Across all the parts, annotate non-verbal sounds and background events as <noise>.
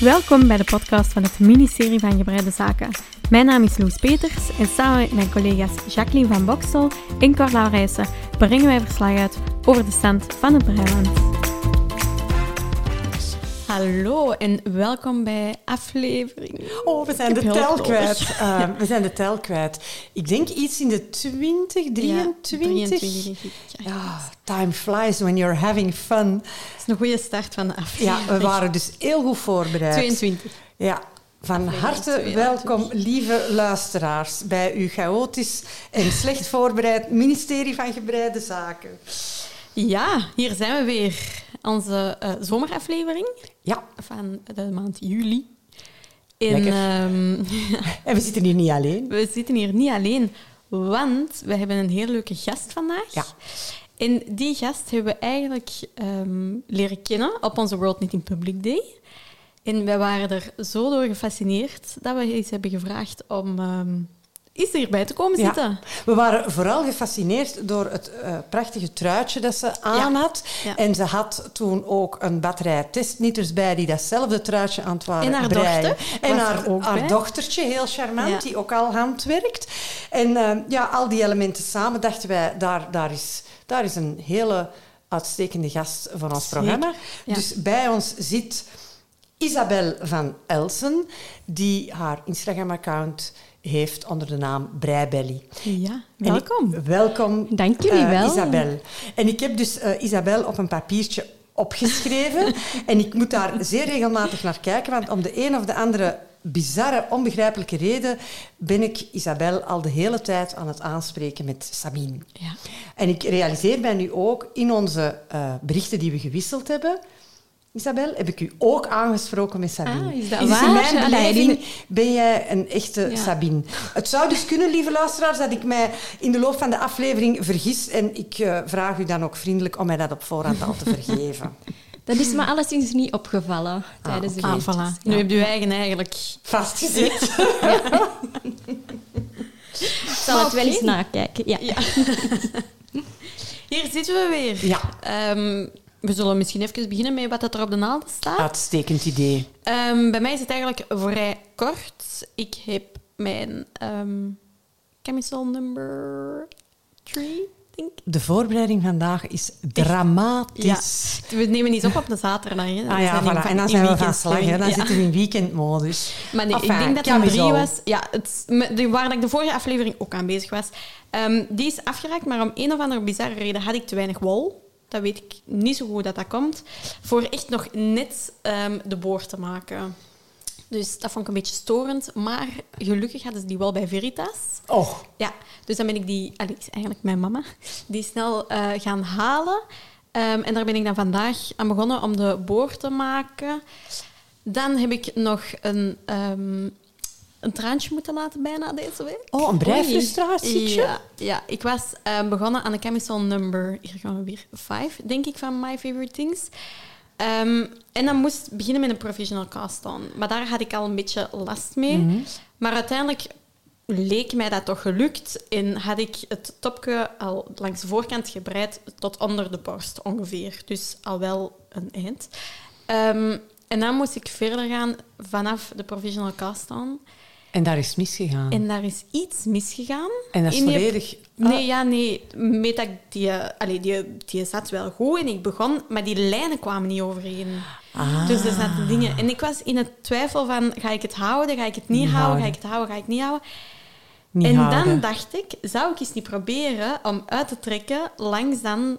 Welkom bij de podcast van het ministerie van Gebreide Zaken. Mijn naam is Loes Peters en samen met mijn collega's Jacqueline van Boksel en Carla Rijssen brengen wij verslag uit over de stand van het Breiland. Hallo en welkom bij aflevering. Oh, we zijn de tel kwijt. <laughs> Eh, we zijn de tel kwijt. Ik denk iets in de 20, 23. 23, denk ik. Ja. Ja, time flies when you're having fun. Dat is een goede start van de Ja, aflevering. we waren dus heel goed voorbereid. 22. Ja, van harte 22. welkom, lieve luisteraars, bij uw chaotisch en slecht voorbereid ministerie van Gebreide Zaken. Ja, hier zijn we weer. Onze eh, zomeraflevering Ja, van de maand juli. En Lekker. ehm, <laughs> en we zitten hier niet alleen. we zitten hier niet alleen, want we hebben een heel leuke gast vandaag. Ja. En die gast hebben we eigenlijk ehm, leren kennen op onze World Knitting Public Day. En wij waren er zo door gefascineerd dat we eens hebben gevraagd om ehm eens hierbij te komen Ja. zitten. We waren vooral gefascineerd door het eh, prachtige truitje dat ze aan had. Ja. En ze had toen ook een batterij testnieters bij die datzelfde truitje aan het waren En haar breien. dochter En haar, er dochtertje, heel charmant, die ook al handwerkt. En eh, ja, al die elementen samen dachten wij, daar, daar, is, daar is een hele uitstekende gast van ons Zeker. programma. Dus bij ons zit Isabel van Elsen, die haar Instagram-account heeft onder de naam Breibelly. Ja, welkom. ik- welkom, Dank jullie eh, wel. Isabel. En ik heb dus eh, Isabel op een papiertje opgeschreven. <laughs> en ik moet daar zeer regelmatig naar kijken, want om de een of de andere bizarre, onbegrijpelijke reden ben ik Isabel al de hele tijd aan het aanspreken met Sabine. Ja. En ik realiseer mij nu ook in onze eh, berichten die we gewisseld hebben... Isabel, heb ik u ook aangesproken met Sabine. Ah, is dat Dus waar? in mijn beleving ben jij een echte Ja. Sabine. Het zou dus kunnen, lieve luisteraars, dat ik mij in de loop van de aflevering vergis. En ik eh, vraag u dan ook vriendelijk om mij dat op voorhand al te vergeven. <laughs> Dat is me alleszins niet opgevallen tijdens de Ah, weetjes. voilà. Nu heb je eigen eigenlijk... Vastgezet. <laughs> Ik <laughs> zal het wel eens nakijken. Ja. Ja. Hier zitten we weer. Ja, Ehm, we zullen misschien even beginnen met wat dat er op de naald staat. uitstekend idee. Ehm, bij mij is het eigenlijk vrij kort. Ik heb mijn ehm camisole number 3, denk ik. De voorbereiding vandaag is dramatisch. We nemen iets op op de zaterdag. Hè. Ah ja, voilà. en dan zijn we van slag. Hè. Dan Ja. zitten we in weekendmodus. Maar nee, Enfin, ik denk dat het drie was. Ja, het, waar ik de vorige aflevering ook aan bezig was. Ehm, die is afgeraakt, maar om een of andere bizarre reden had ik te weinig wol. Dat weet ik niet zo goed dat dat komt. Voor echt nog net ehm, de boord te maken. Dus dat vond ik een beetje storend. Maar gelukkig hadden ze die wel bij Veritas. Oh, Ja, dus dan ben ik die, eigenlijk mijn mama, die snel eh, gaan halen. Ehm, en daar ben ik dan vandaag aan begonnen om de boor te maken. Dan heb ik nog een, ehm, een traantje moeten laten bijna deze week. oh een breifrustratietje. Ja, ja, ik was eh, begonnen aan de camisole number, hier gaan we weer, 5, denk ik, van My Favorite Things. Ehm, en dan moest ik beginnen met een provisional cast-on. Maar daar had ik al een beetje last mee. Mhm. Maar uiteindelijk leek mij dat toch gelukt en had ik het topje al langs de voorkant gebreid tot onder de borst ongeveer. Dus al wel een eind. Ehm, en dan moest ik verder gaan vanaf de provisional cast-on. En daar is misgegaan. En daar is iets misgegaan. En dat is En volledig... Nee, ja, nee. Met dat ik die, allee, die, die zat wel goed en ik begon, maar die lijnen kwamen niet overeen. Ah. Dus er zaten dingen. En ik was in het twijfel van, ga ik het houden, ga ik het niet, Niet houden, houden. ga ik het houden, ga ik het niet houden. Niet en houden. dan dacht ik, zou ik eens niet proberen om uit te trekken langs dan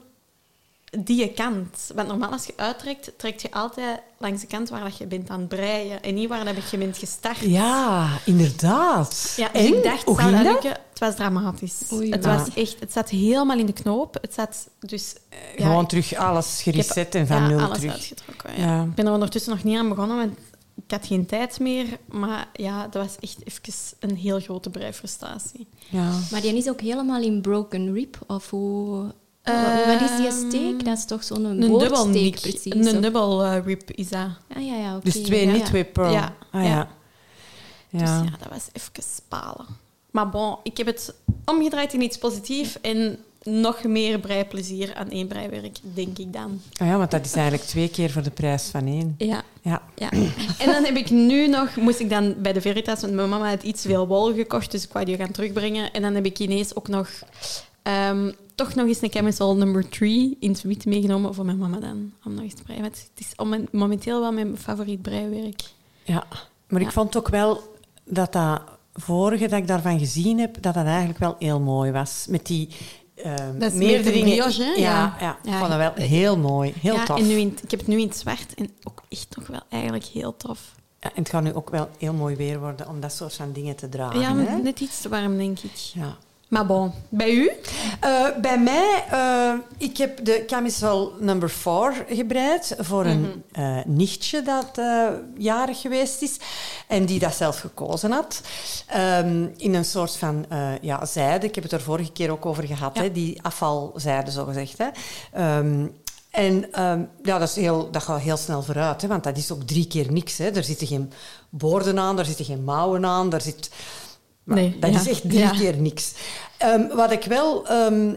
die kant. Want normaal als je uittrekt, trek je altijd langs de kant waar dat je bent aan het breien. En niet waar dat je bent gestart. Ja, inderdaad. Ja, dus en? ik dacht, Hoe zou ging dat lukken? Het was dramatisch. Oei, het, was echt, het zat helemaal in de knoop. Het zat dus... eh, ja, Gewoon terug alles ik heb- gereset en van ja, nul alles terug. uitgetrokken. Ja. Ja. Ik ben er ondertussen nog niet aan begonnen, want ik had geen tijd meer. Maar ja, dat was echt even een heel grote breifrustratie. Ja. Maar die is ook helemaal in broken rib, of hoe... Wa- Wat is die Ehm, steek? Dat is toch zo'n Een dubbel precies. Een dubbel eh, rib is dat. Ah, ja, ja, oké. Dus twee ja, niet, ja. twee pearl. Ja, Ah, ja. ja. Dus Ja. ja, dat was even spalen. Maar bon, ik heb het omgedraaid in iets positiefs. En nog meer breiplezier aan één breiwerk, denk ik dan. Ah ja, want dat is eigenlijk twee keer voor de prijs van één. Ja. Ja. Ja. En dan heb ik nu nog, moest ik dan bij de Veritas, want mijn mama had iets veel wol gekocht, dus ik wou die gaan terugbrengen. En dan heb ik ineens ook nog, ehm, toch nog eens een camisole number 3 in het wit meegenomen voor mijn mama dan, om nog eens te breien. Want het is om- momenteel wel mijn favoriet breiwerk. Ja, maar ik vond ook wel dat dat vorige dat ik daarvan gezien heb, dat dat eigenlijk wel heel mooi was. Met die ehm Dat is meerdere brioche, hè? Ja, Ja. ja. ik vond dat wel heel mooi, heel ja, tof. En nu in, ik heb het nu in het zwart en ook echt nog wel eigenlijk heel tof. Ja, en het gaat nu ook wel heel mooi weer worden om dat soort van dingen te dragen. ja, hè? net iets te warm, denk ik. Ja. Maar bon, bij u? Eh, bij mij, eh, ik heb de camisole number 4 gebreid voor een eh, nichtje dat jarig geweest is en die dat zelf gekozen had. Ehm, in een soort van ja, zijde. Ik heb het er vorige keer ook over gehad, Ja. hè, die afvalzijde zogezegd. Hè. Ehm, en ehm, ja, dat, is heel, dat gaat heel snel vooruit, hè, want dat is ook drie keer niks. Hè. Er zitten geen boorden aan, er zitten geen mouwen aan, er zit... Maar Nee, dat ja. is echt drie Ja. keer niks. Ehm, wat ik wel... ehm, eh,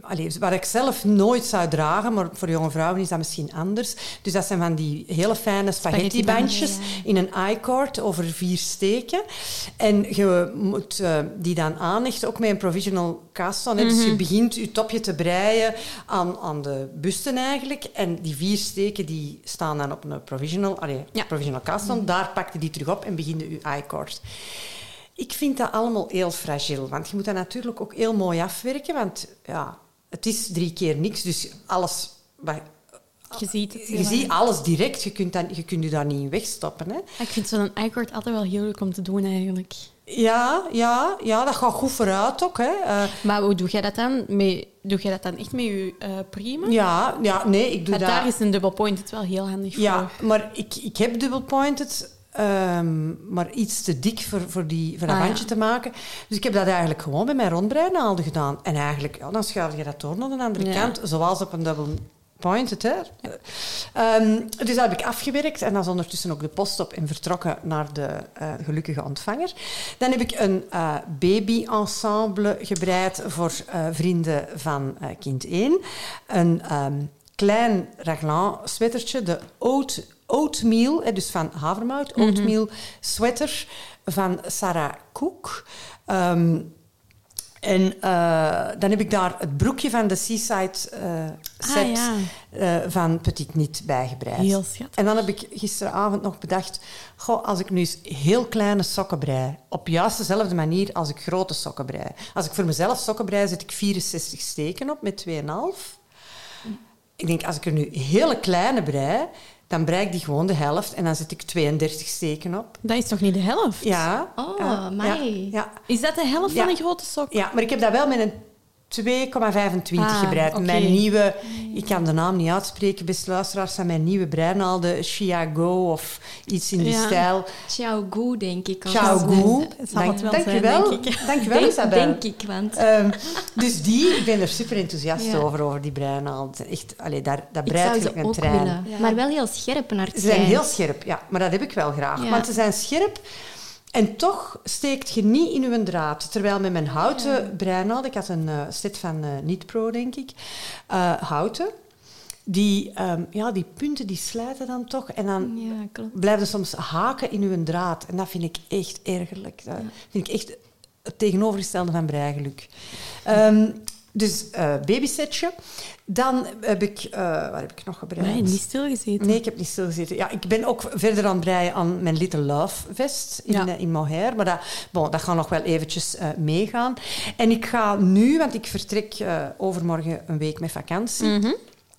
allee, wat ik zelf nooit zou dragen, maar voor jonge vrouwen is dat misschien anders. Dus dat zijn van die hele fijne spaghettibandjes Spaghettibandjes, in een I-cord over vier steken. En je moet eh, die dan aanhechten, ook met een provisional cast on. Dus je begint je topje te breien aan, aan de busten eigenlijk. En die vier steken die staan dan op een provisional, allee, Ja. provisional cast on. Daar pak je die terug op en begin je je I-cord. Ik vind dat allemaal heel fragiel, want je moet dat natuurlijk ook heel mooi afwerken, want ja, het is drie keer niks, dus alles... wat- Je ziet het. Je ziet alles direct, je kunt, dat, je kunt je daar niet in wegstoppen. Hè. Ik vind zo'n i-cord altijd wel heel leuk om te doen, eigenlijk. Ja, ja, ja, dat gaat goed vooruit ook. Hè. Eh, Maar hoe doe jij dat dan? Met, doe jij dat dan echt met je eh prima? ja, ja, nee, ik doe dat... daar is een dubbel point het wel heel handig Ja, voor. maar ik, ik heb double pointed, ehm, maar iets te dik voor, voor, die, voor dat Ah, ja. bandje te maken. Dus ik heb dat eigenlijk gewoon bij mijn rondbreinaalden gedaan. En eigenlijk, ja, dan schuif je dat door naar de andere Ja. kant, zoals op een double pointed. Hè. Ehm, dus dat heb ik afgewerkt en dan is ondertussen ook de post op en vertrokken naar de eh, gelukkige ontvanger. Dan heb ik een eh, baby-ensemble gebreid voor eh, vrienden van kind 1. Een ehm, klein raglan sweatertje, de oat, oatmeal, dus van havermout, oatmeal sweater van Sarah Cook. Ehm, en eh, dan heb ik daar het broekje van de Seaside eh, set Ah, ja. eh, van Petit Niet bijgebreid. Heel schattig. En dan heb ik gisteravond nog bedacht... Goh, als ik nu eens heel kleine sokken brei... op juist dezelfde manier als ik grote sokken brei. Als ik voor mezelf sokken brei, zet ik 64 steken op met 2,5. Ik denk, als ik er nu hele kleine brei... dan brei ik die gewoon de helft en dan zet ik 32 steken op. Dat is toch niet de helft? Ja. Oh, amai. Ja, ja. Is dat de helft Ja. van een grote sok? Ja, maar ik heb dat wel met een 2,25 Ah, gebreid. Mijn nieuwe, ik kan de naam niet uitspreken, beste luisteraars, zijn mijn nieuwe breinaalden Chiago of iets in die Ja. stijl. Ciao Gu, denk ik. wel Dank zijn, wel. denk ik. <laughs> Dank je wel, Denk, Isabel. denk ik, want... Ehm, dus die, ik ben er super enthousiast Ja. over, over die breinaalden. Echt, allee, daar, dat ik breidt ze een ook trein. willen. Ja. Maar wel heel scherp naar het Ze zijn heel scherp, ja. Maar dat heb ik wel graag. Ja. Want ze zijn scherp en toch steekt je niet in uw draad. Terwijl met mijn houten breinaald, ik had een eh, set van eh Niet Pro, denk ik, eh, houten, die, ehm, ja, die punten die slijten dan toch. En dan Ja, blijven soms haken in uw draad. En dat vind ik echt ergerlijk. Dat vind ik echt het tegenovergestelde van breigeluk. Ehm, dus eh babysetje. Dan heb ik... eh wat heb ik nog gebreid? Nee, niet stilgezeten. Nee, ik heb niet stilgezeten. Ja, ik ben ook verder aan het breien aan mijn Little Love vest in, Ja. eh, in mohair. Maar dat, bon, dat gaat nog wel eventjes meegaan. En ik ga nu, want ik vertrek overmorgen een week met vakantie. Mhm.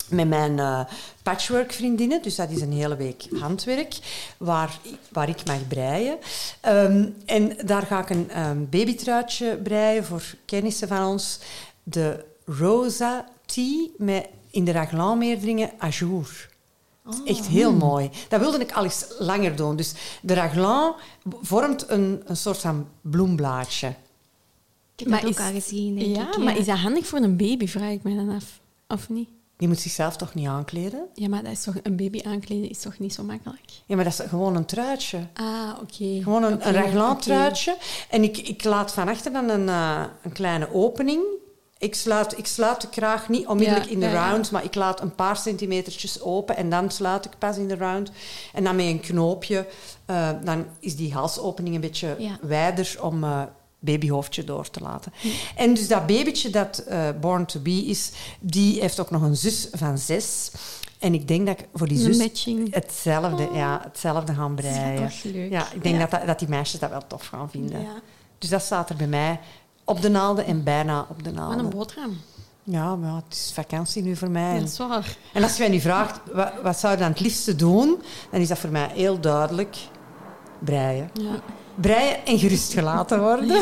Met mijn eh, patchwork-vriendinnen. Dus dat is een hele week handwerk waar, waar ik mag breien. Ehm, en daar ga ik een ehm, babytruitje breien voor kennissen van ons. De Rosa Tea met in de raglanmeerderingen ajour. Echt heel mooi. Dat wilde ik al eens langer doen. Dus de raglan vormt een, een soort van bloemblaadje. Ik heb Maar dat ook is- al gezien, denk Ja, ik. maar is dat handig voor een baby, vraag ik me dan af. Of niet? Die moet zichzelf toch niet aankleden? Ja, maar dat is toch, een baby aankleden is toch niet zo makkelijk? Ja, maar dat is gewoon een truitje. Ah, oké. Gewoon een, Oké, een raglan oké. truitje. En ik, ik laat van achter dan een, eh, een kleine opening. Ik sluit, ik sluit de kraag niet onmiddellijk Ja, in de ja, ja. round, maar ik laat een paar centimetertjes open en dan sluit ik pas in de round. En dan met een knoopje, eh, dan is die halsopening een beetje wijder om eh, babyhoofdje door te laten. En dus dat babytje dat eh, born to be is, die heeft ook nog een zus van zes. En ik denk dat ik voor die zus matching. hetzelfde, ja, hetzelfde gaan breien. toch leuk. Ja, ik denk dat, dat, dat die meisjes dat wel tof gaan vinden. Dus dat staat er bij mij op de naalden en bijna op de Wat een naalden. boterham. Ja, maar het is vakantie nu voor mij. Dat En, is waar. en als je mij nu vraagt, wat, wat zou je dan het liefste doen? Dan is dat voor mij heel duidelijk. Breien. Ja. Breien en gerust gelaten worden. <laughs>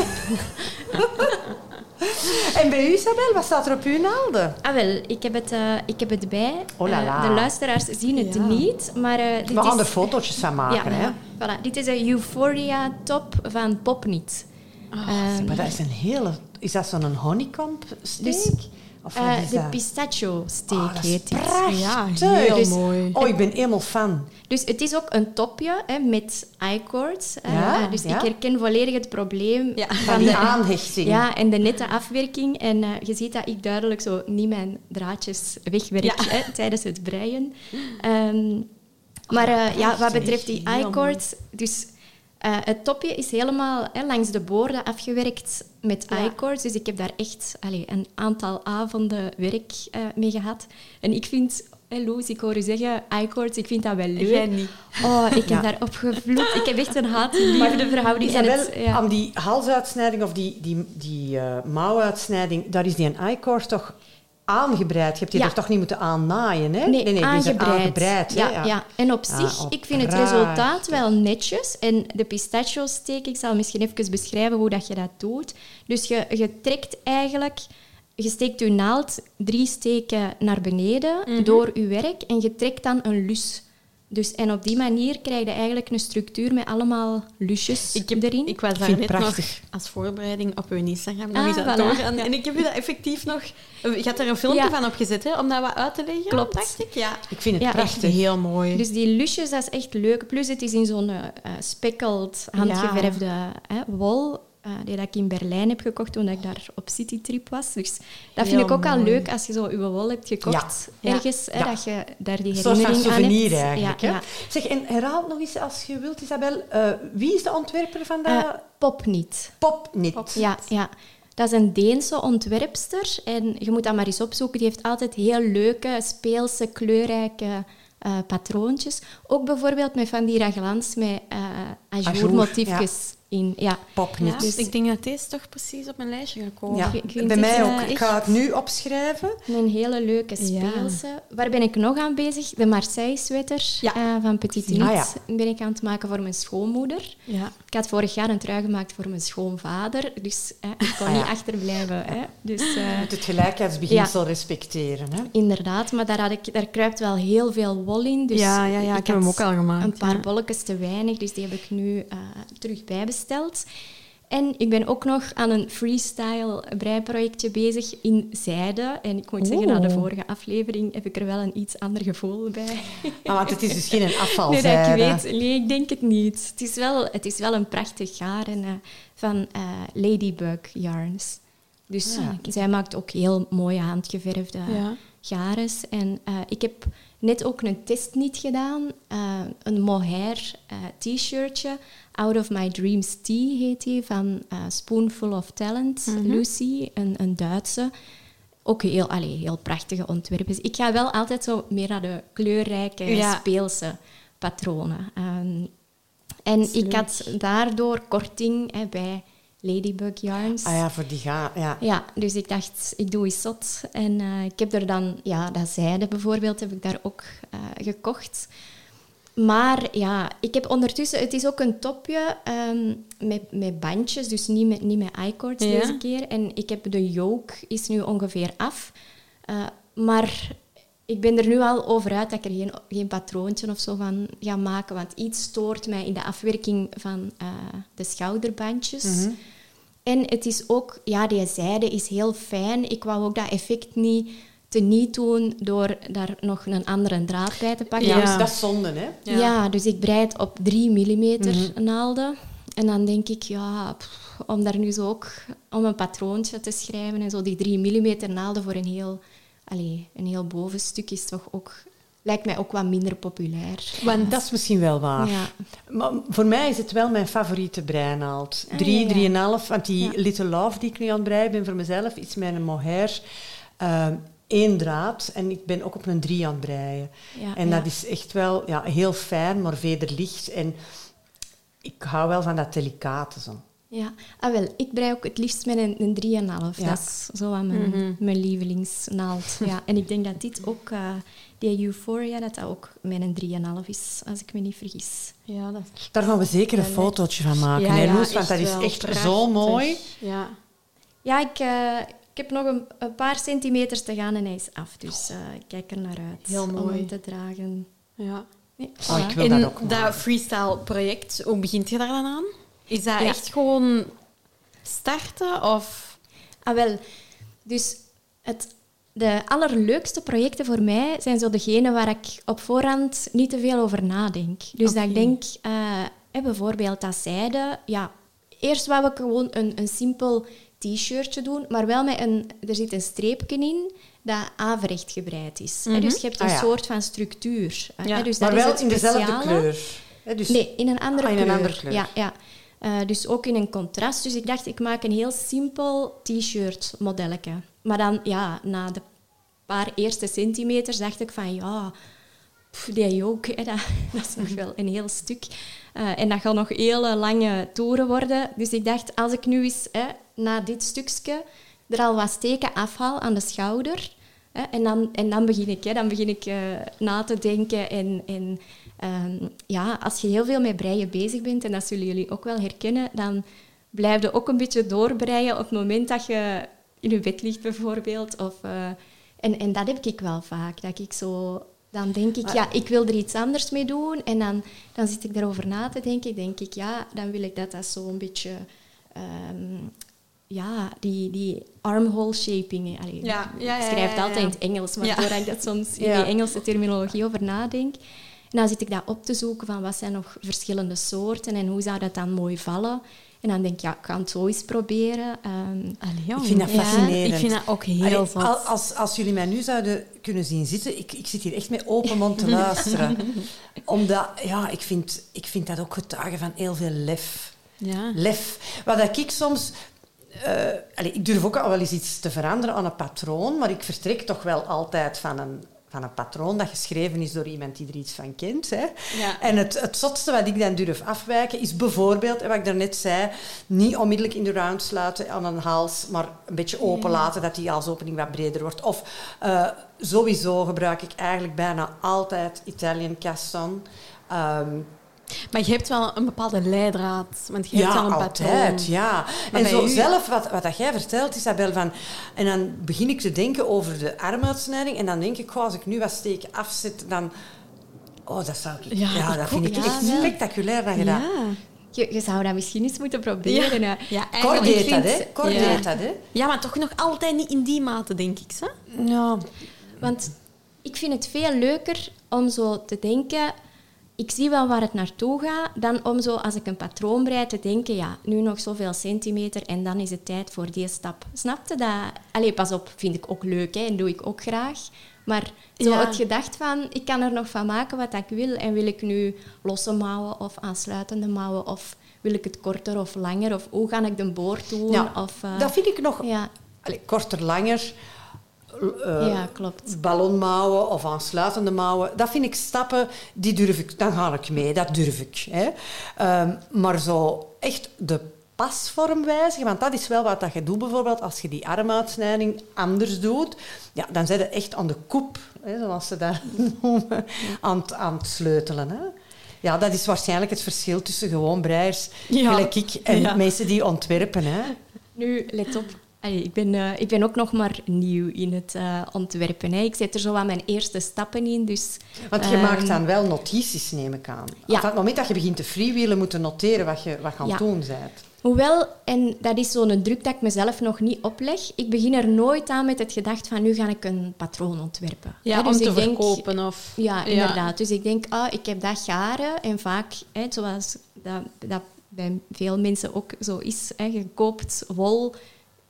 en bij u, Isabel, wat staat er op uw naalden? Ah, wel, ik heb het, eh, ik heb het bij. Oh la Eh, de luisteraars zien het Ja. niet, maar eh, dit We gaan is... er fotootjes van maken. Hè? ja, voilà. Dit is een Euphoria top van Popnit. Ah, Ehm, Maar dat is een hele... Is dat zo'n honeycomb steek? Dus, of eh, de dat? pistachio steak Oh, heet prachtig. Ja, heel heel mooi. Oh, ik ben helemaal fan. Dus het is ook een topje hè, met i-cords. Eh, Ja, dus ja. ik herken volledig het probleem Ja. Van die de, aanhechting. <laughs> ja, en de nette afwerking. En eh, je ziet dat ik duidelijk zo niet mijn draadjes wegwerk Ja. hè, tijdens het breien. Ehm, maar eh, ja, wat betreft die Heel i-cords... Dus eh, het topje is helemaal hè, langs de boorden afgewerkt met Ja. i-cords. Dus ik heb daar echt allee, een aantal avonden werk eh, mee gehad. En ik vind... Loes, ik hoor u zeggen, i-cords, ik vind dat wel leuk. Jij niet. Oh, ik heb Ja. daarop gevloed. Ik heb echt een haat-liefde verhouding. Isabel, het, ja. aan die halsuitsnijding of die, die, die eh, mouwuitsnijding, daar is die een i-cord toch aangebreid. Je hebt die Ja. er toch niet moeten aannaaien, hè? Nee, die is er aangebreid. aangebreid, ja, ja. En op Ah, zich, ik vind het resultaat wel netjes. En de pistachio steek, ik zal misschien even beschrijven hoe dat je dat doet. Dus je, je trekt eigenlijk... Je steekt je naald drie steken naar beneden Mhm. door je werk en je trekt dan een lus. Dus, en op die manier krijg je eigenlijk een structuur met allemaal lusjes Ik, heb, erin. ik was daar vind net het nog prachtig. als voorbereiding op uw Instagram nog Ah, eens aan het voilà. doorgaan. En ik heb u dat effectief nog... Je had er een filmpje Ja. van opgezet, hè, om dat wat uit te leggen. Klopt. Dacht ik, ja. Ik vind het Ja, prachtig. Heel mooi. Dus die lusjes, dat is echt leuk. Plus het is in zo'n spekkeld, handgeverfde hè, wol. Eh, die dat ik in Berlijn heb gekocht toen ik daar op citytrip was. Dus dat vind Heel ik ook al leuk als je zo je wol hebt gekocht Ja. ergens. Hè, dat je daar die Een herinnering aan souvenir hebt. eigenlijk. Ja, hè? ja. Zeg, en herhaal nog eens als je wilt, Isabel. eh, wie is de ontwerper van dat Eh, Popnit. popnit? Ja, ja. Dat is een Deense ontwerpster. En je moet dat maar eens opzoeken. Die heeft altijd heel leuke, speelse, kleurrijke patroontjes. Ook bijvoorbeeld met van die raglans met uh, Ajour, ajourmotiefjes in. Ja. Popnit. Ja, Dus- ik denk dat deze toch precies op mijn lijstje gekomen. Ja, Ik vind bij mij eh, ook. Ik ga het nu opschrijven. Een hele leuke Ja. speelse. Waar ben ik nog aan bezig? De Marseille-sweater Ja. eh, van Petit Ah, Niet ja. ben ik aan het maken voor mijn schoonmoeder. Ja. Ik had vorig jaar een trui gemaakt voor mijn schoonvader. Dus eh, ik kon Ah, ja. niet achterblijven. Hè. Dus, eh, Je moet het gelijkheidsbeginsel respecteren. Hè? Inderdaad, maar daar, had ik, daar kruipt wel heel veel wol in. Dus ja, ja, ja, ik, heb hem ook al gemaakt. Een paar ja. bolletjes te weinig, dus die heb ik nu eh, terug bijbesteld. En ik ben ook nog aan een freestyle breiprojectje bezig in zijde. En ik moet zeggen, na de vorige aflevering heb ik er wel een iets ander gevoel bij. Ah, want het is dus geen <laughs> Nee, afvalzijde. dat ik weet. Nee, ik denk het niet. Het is wel, het is wel een prachtig garen eh, van eh, Ladybug Yarns. Dus Ah, eh, zij maakt ook heel mooie handgeverfde Ja. garens. En ik heb net ook een testniet gedaan. eh, een mohair eh, t-shirtje. Out of My Dreams Tea heet die, van eh, Spoonful of Talent. Mhm. Lucy, een, een Duitse. Ook heel, allee, heel prachtige ontwerpen. Ik ga wel altijd zo meer naar de kleurrijke, Ja. speelse patronen. Ehm, en ik had daardoor korting hè, bij Ladybug Yarns. Ah ja, voor die ga. Ja. Ja, dus ik dacht, ik doe eens zot. En eh, ik heb er dan, ja, dat zijde bijvoorbeeld, heb ik daar ook eh, gekocht. Maar ja, ik heb ondertussen, het is ook een topje ehm, met, met bandjes, dus niet met, niet met i-cords Ja. deze keer. En ik heb de yoke is nu ongeveer af. Eh, maar ik ben er nu al over uit dat ik er geen, geen patroontje of zo van ga maken. Want iets stoort mij in de afwerking van eh, de schouderbandjes. Mhm. En het is ook, ja, die zijde is heel fijn. Ik wou ook dat effect niet teniet doen door daar nog een andere draad bij te pakken. Ja. Ja, dus dat is zonde, hè? Ja. Ja. dus ik breid op 3 mm Mhm. naalden. En dan denk ik, ja, pff, om daar nu zo ook om een patroontje te schrijven en zo die 3 mm naalden voor een heel, allee, een heel bovenstuk is toch ook, lijkt mij ook wat minder populair. Want Dat is misschien wel waar. Ja. Maar voor mij is het wel mijn favoriete breinaald. Ah, Drie, ja, ja. drieënhalf. Want die. Little Love die ik nu aan het breien ben voor mezelf, is mijn mohair. ehm één draad. En ik ben ook op een drie aan het breien. En dat is echt wel ja, heel fijn, maar vederlicht. En ik hou wel van dat delicate. Zo. Ja, ah, wel, ik brei ook het liefst met een, een 3,5. Ja. Dat is zo aan mijn, Mhm. mijn lievelingsnaald. <laughs> Ja, en ik denk dat dit ook, eh, die Euphoria, dat dat ook met een 3,5 is, als ik me niet vergis. ja, dat Daar gaan we zeker een fotootje van maken, Ja, hè, ja, Loes? Want dat is echt prachtig. zo mooi. Ja. Ja, ik, eh, ik heb nog een, een paar centimeters te gaan en hij is af. Dus eh, ik kijk er naar uit Heel om mooi. hem te dragen. ja. Nee, Oh, ik wil en dat ook maken. freestyle-project, hoe begint je daar dan aan? Is dat Ja. echt gewoon starten of... Ah, wel. Dus het, de allerleukste projecten voor mij zijn zo degene waar ik op voorhand niet te veel over nadenk. Dus dat ik denk, eh, hè, bijvoorbeeld dat zijde, ja, eerst wou ik gewoon een, een simpel t-shirtje doen, maar wel met een, er zit een streepje in dat averecht gebreid is. hè. Mhm. Dus je hebt een Ah, ja. soort van structuur. Ja. Dus Maar dat wel het in dezelfde kleur. Hè, dus Nee, in een andere Ah, in een kleur. andere kleur. Ja, ja. Eh, dus ook in een contrast. Dus ik dacht, ik maak een heel simpel t-shirt modelletje. Maar dan, ja, na de paar eerste centimeters dacht ik van, ja, pff, die ook, <laughs> dat is nog wel een heel stuk. Eh, en dat gaat nog hele lange toeren worden. Dus ik dacht, als ik nu eens hè, na dit stukje er al wat steken afhaal aan de schouder... En, dan, en dan begin ik, hè, dan begin ik eh, na te denken. En, en ehm, ja, als je heel veel met breien bezig bent, en dat zullen jullie ook wel herkennen, dan blijf je ook een beetje doorbreien op het moment dat je in je bed ligt, bijvoorbeeld. Of, eh, en, en dat heb ik wel vaak. Dat ik zo... Dan denk ik, ja, ik wil er iets anders mee doen. En dan, dan zit ik daarover na te denken. Denk ik, ja, dan wil ik dat dat zo een beetje... ehm, ja, die, die armhole shaping. Allee, Ja, ja, ja, ik schrijf het ja, ja. altijd in het Engels, maar Ja. doordat ik dat soms in Ja. die Engelse terminologie over nadenk. En dan zit ik dat op te zoeken van wat zijn nog verschillende soorten en hoe zou dat dan mooi vallen. En dan denk ik, ja, ik ga het zo eens proberen. Ehm, Ik vind dat Ja, fascinerend. Ik vind dat ook heel Allee, al- als, als jullie mij nu zouden kunnen zien zitten, ik, ik zit hier echt met open mond te luisteren. <laughs> Omdat, ja, ik vind, ik vind dat ook getuigen van heel veel lef. Ja. Lef. Wat dat ik soms... eh, allee, ik durf ook al wel eens iets te veranderen aan een patroon, maar ik vertrek toch wel altijd van een, van een patroon dat geschreven is door iemand die er iets van kent. Hè. Ja. En het, het zotste wat ik dan durf afwijken is bijvoorbeeld, wat ik daarnet zei, niet onmiddellijk in de round sluiten aan een hals, maar een beetje open laten, dat die halsopening wat breder wordt. Of eh, sowieso gebruik ik eigenlijk bijna altijd Italian casson. Ehm, Maar je hebt wel een bepaalde leidraad, want je hebt ja, wel een altijd, patroon. ja. Maar en zo u- zelf, wat, wat dat jij vertelt, Isabel, van... En dan begin ik te denken over de armuitsnijding en dan denk ik, goh, als ik nu wat steken afzet, dan... Oh, dat zou ik... Ja, Ja, ik dat vind ook. ik Ja, echt wel. spectaculair dat je dat... Ja. je, je zou dat misschien eens moeten proberen. Ja, eigenlijk deed dat, hè? Ja. dat, hè? Ja, maar toch nog altijd niet in die mate, denk ik. Hè? Ja. Want ik vind het veel leuker om zo te denken... Ik zie wel waar het naartoe gaat, dan om zo, als ik een patroon breid, te denken... Ja, nu nog zoveel centimeter en dan is het tijd voor die stap. Snapte dat? Allee, pas op, vind ik ook leuk hè, en doe ik ook graag. Maar zo Ja. het gedacht van, ik kan er nog van maken wat ik wil. En wil ik nu losse mouwen of aansluitende mouwen? Of wil ik het korter of langer? Of hoe ga ik de boord doen? Ja, of, eh, Dat vind ik nog... ja, Allee, korter, langer... eh, ja, klopt. ballonmouwen of aansluitende mouwen. Dat vind ik stappen, die durf ik, dan ga ik mee, dat durf ik. Hè. Ehm, maar zo echt de pasvorm wijzigen, want dat is wel wat dat je doet bijvoorbeeld als je die armuitsnijding anders doet, ja, dan zit je echt aan de koep, hè, zoals ze dat <laughs> noemen, aan, het- aan het sleutelen. Hè. Ja, dat is waarschijnlijk het verschil tussen gewoon breiers, Ja. gelijk ik, en Ja. mensen die ontwerpen. Hè. Nu, let op. Allee, ik, ben, eh, ik ben ook nog maar nieuw in het eh, ontwerpen. Hè. Ik zet er zo aan mijn eerste stappen in. Dus, Want je ehm, maakt dan wel notities, neem ik aan. ja. Op het moment dat je begint te freewheelen, moet je noteren wat je wat gaan Ja. doen bent. Hoewel, en dat is zo'n druk dat ik mezelf nog niet opleg, ik begin er nooit aan met het gedacht van nu ga ik een patroon ontwerpen. Ja, Hè, om dus te ik denk- verkopen of... Ja, inderdaad. Dus ik denk, ah, ik heb dat garen. En vaak, hè, zoals dat, dat bij veel mensen ook zo is, hè, je koopt wol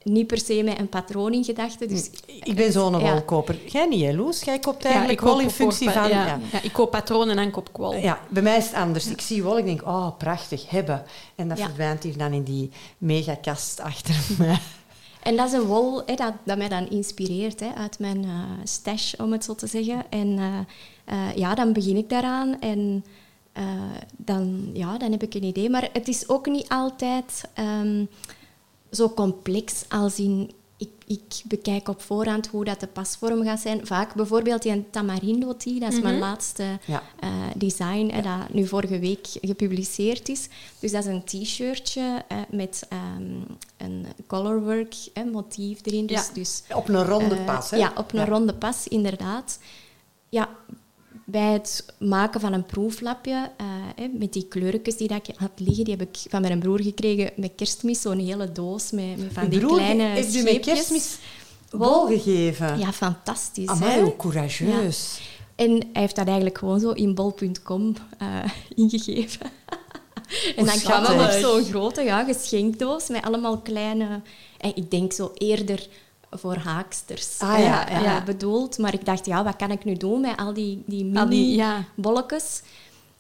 niet per se met een patroon in gedachten. Dus Ik ben zo'n Ja. wolkoper. Jij niet, hè, Loes? Jij koopt Ja, eigenlijk koop wol in functie van... Ja, ja. ik koop patronen en koop kwal. Ja, bij mij is het anders. Ik zie wol, ik denk, oh, prachtig, hebben. En dat verdwijnt hier dan in die megakast achter <laughs> mij. En dat is een wol hè, dat, dat mij dan inspireert hè, uit mijn eh, stash, om het zo te zeggen. En eh, eh, ja, dan begin ik daaraan en dan, ja, dan heb ik een idee. Maar het is ook niet altijd ehm, zo complex als in... Ik, ik bekijk op voorhand hoe dat de pasvorm gaat zijn. Vaak bijvoorbeeld die tamarindo tea, dat is mijn laatste Ja. eh, design hè, dat nu vorige week gepubliceerd is. Dus dat is een t-shirtje eh, met ehm, een colorwork hè, motief erin. Dus, Ja. dus, Op een ronde eh, pas, hè? Ja, op een ronde pas, inderdaad. Ja, bij het maken van een proeflapje, eh, hè, met die kleurtjes die dat ik had liggen, die heb ik van mijn broer gekregen met kerstmis, zo'n hele doos met, met van die broer kleine heeft u met kerstmis Wol. wol gegeven. Ja, fantastisch. Amai, hoe courageus. En hij heeft dat eigenlijk gewoon zo in bol.com eh, ingegeven. <laughs> en dan kwam schattig. zo'n grote ja, geschenkdoos met allemaal kleine... En ik denk zo eerder voor haaksters Ah, eh, ja, eh, ja. bedoeld. Maar ik dacht, ja, wat kan ik nu doen met al die, die Al die- mini ja. bolletjes?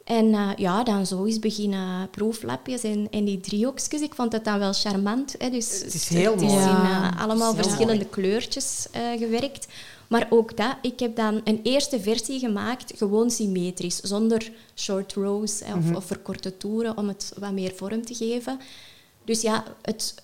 En eh, ja, dan zo eens beginnen proeflapjes en, en die driehoekjes. Ik vond het dan wel charmant. Hè? Dus Het is heel het is mooi. in eh, allemaal is verschillende mooi. kleurtjes eh, gewerkt. Maar ook dat, ik heb dan een eerste versie gemaakt, gewoon symmetrisch, zonder short rows hè, of, Mhm. of verkorte toeren, om het wat meer vorm te geven. Dus ja, het,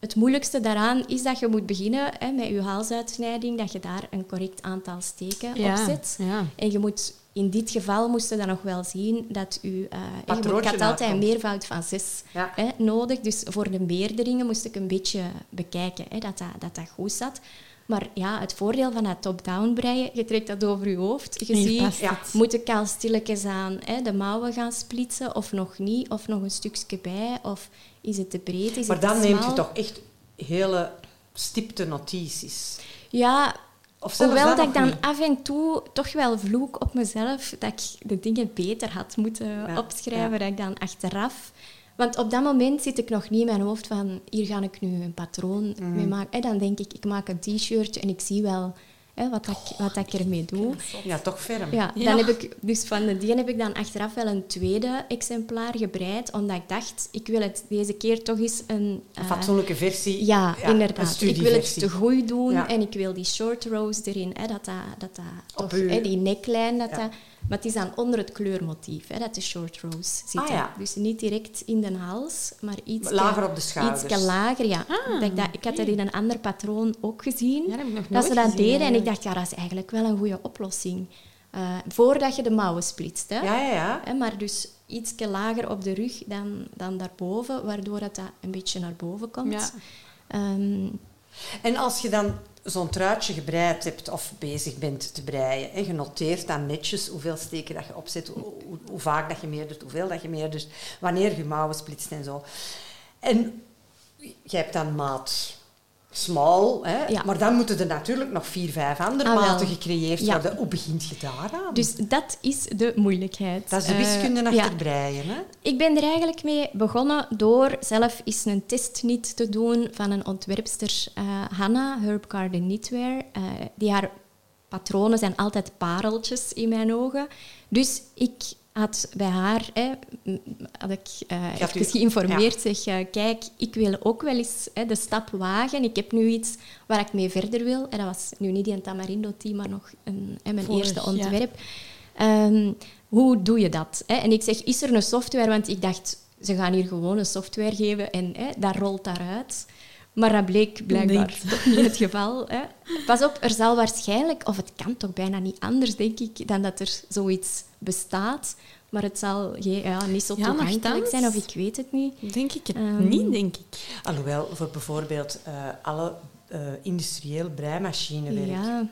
het moeilijkste daaraan is dat je moet beginnen hè, met je haalsuitsnijding, dat je daar een correct aantal steken Ja, op zet. ja. En je moet, in dit geval moesten dan nog wel zien dat u... eh, je moet- ik had altijd een meervoud van zes Ja. hè, nodig. Dus voor de meerderingen moest ik een beetje bekijken hè, dat, dat, dat dat goed zat. Maar ja, het voordeel van dat top-down breien, je trekt dat over je hoofd. Je ziet, Ja. moet ik al stilletjes aan hè, de mouwen gaan splitsen of nog niet? Of nog een stukje bij? Of is het te breed? Is Maar het dan neemt je toch echt hele stipte notities. Ja, Of Hoewel dat nog ik dan niet. af en toe toch wel vloek op mezelf dat ik de dingen beter had moeten Ja, opschrijven, ja. dat ik dan achteraf... Want op dat moment zit ik nog niet in mijn hoofd van hier ga ik nu een patroon Mhm. mee maken. En dan denk ik, ik maak een t-shirtje en ik zie wel hè, wat, dat ik, wat dat ik ermee doe. Ja, toch ferm. Ja, Ja. dan heb ik, dus van de die heb ik dan achteraf wel een tweede exemplaar gebreid, omdat ik dacht, ik wil het deze keer toch eens een... Een eh, fatsoenlijke versie. ja, Een inderdaad. Ik wil het te goed doen Ja. en ik wil die short rows erin. Hè, dat dat, dat, toch, hè, die neckline, dat Ja. dat, maar het is dan onder het kleurmotief, hè, dat de short rows zitten. Ah, ja. Dus niet direct in de hals, maar iets Lager op de schouders. Iets lager, ja. Ah, dat ik, dat, ik had dat in een ander patroon ook gezien. Ja, dat heb ik nog dat ze dat gezien, deden en ik dacht, ja, dat is eigenlijk wel een goede oplossing. Eh, voordat je de mouwen splitst. Hè. Ja, ja, ja. Hè, maar dus iets lager op de rug dan, dan daarboven, waardoor dat, dat een beetje naar boven komt. Ja. Ehm, En als je dan zo'n truitje gebreid hebt of bezig bent te breien, en je noteert dan netjes hoeveel steken dat je opzet, hoe vaak dat je meerdert, hoeveel dat je meerdert, wanneer je mouwen splitst en zo. En je hebt dan maat small, hè? Ja. maar dan moeten er natuurlijk nog vier, vijf andere Ah, maten gecreëerd Ja. worden. Hoe begint je daaraan? Dus dat is de moeilijkheid. dat is de Eh, wiskunde ja. achter breien. Hè? Ik ben er eigenlijk mee begonnen door zelf eens een test niet te doen van een ontwerpster, eh Hanna, Herb Garden Knitwear. Eh, die haar patronen zijn altijd pareltjes in mijn ogen. Dus ik had bij haar, hè, had ik had even geïnformeerd, zeg, eh, kijk, ik wil ook wel eens hè, de stap wagen. Ik heb nu iets waar ik mee verder wil. En dat was nu niet die een Tamarindo team, maar nog een, hè, mijn Vorig, eerste ja. ontwerp. Ehm, hoe doe je dat? Hè? En ik zeg, is er een software? Want ik dacht, ze gaan hier gewoon een software geven en hè, dat rolt daaruit. Maar dat bleek blijkbaar Niet. toch <laughs> niet het geval. Hè? Pas op, er zal waarschijnlijk, of het kan toch bijna niet anders, denk ik, dan dat er zoiets bestaat. Maar het zal ja, niet zo toegankelijk zijn, of ik weet het niet. Denk ik het Ehm, niet, denk ik. Alhoewel, voor bijvoorbeeld eh, alle eh, industrieel breimachinewerk, Ja,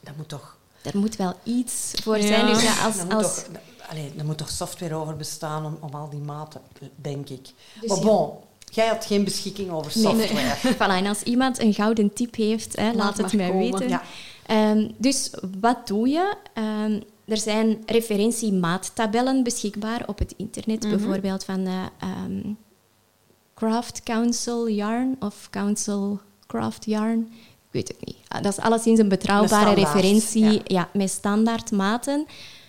dat moet toch er moet wel iets voor Ja. zijn. Dus ja, als, er, moet als, toch, allee, er moet toch software over bestaan om, om al die maten, denk ik. Dus maar ja. bon, Jij had geen beschikking over Nee. software. <laughs> Voilà, en als iemand een gouden tip heeft, hè, laat, het mij komen. weten. Ja. Ehm, dus wat doe je? Ehm, er zijn referentiemaattabellen beschikbaar op het internet, Mhm. bijvoorbeeld van de ehm, Craft Council Yarn of Council Craft Yarn. Ik weet het niet. Ah, Dat is alleszins een betrouwbare standaard, referentie ja. ja. met standaard maten.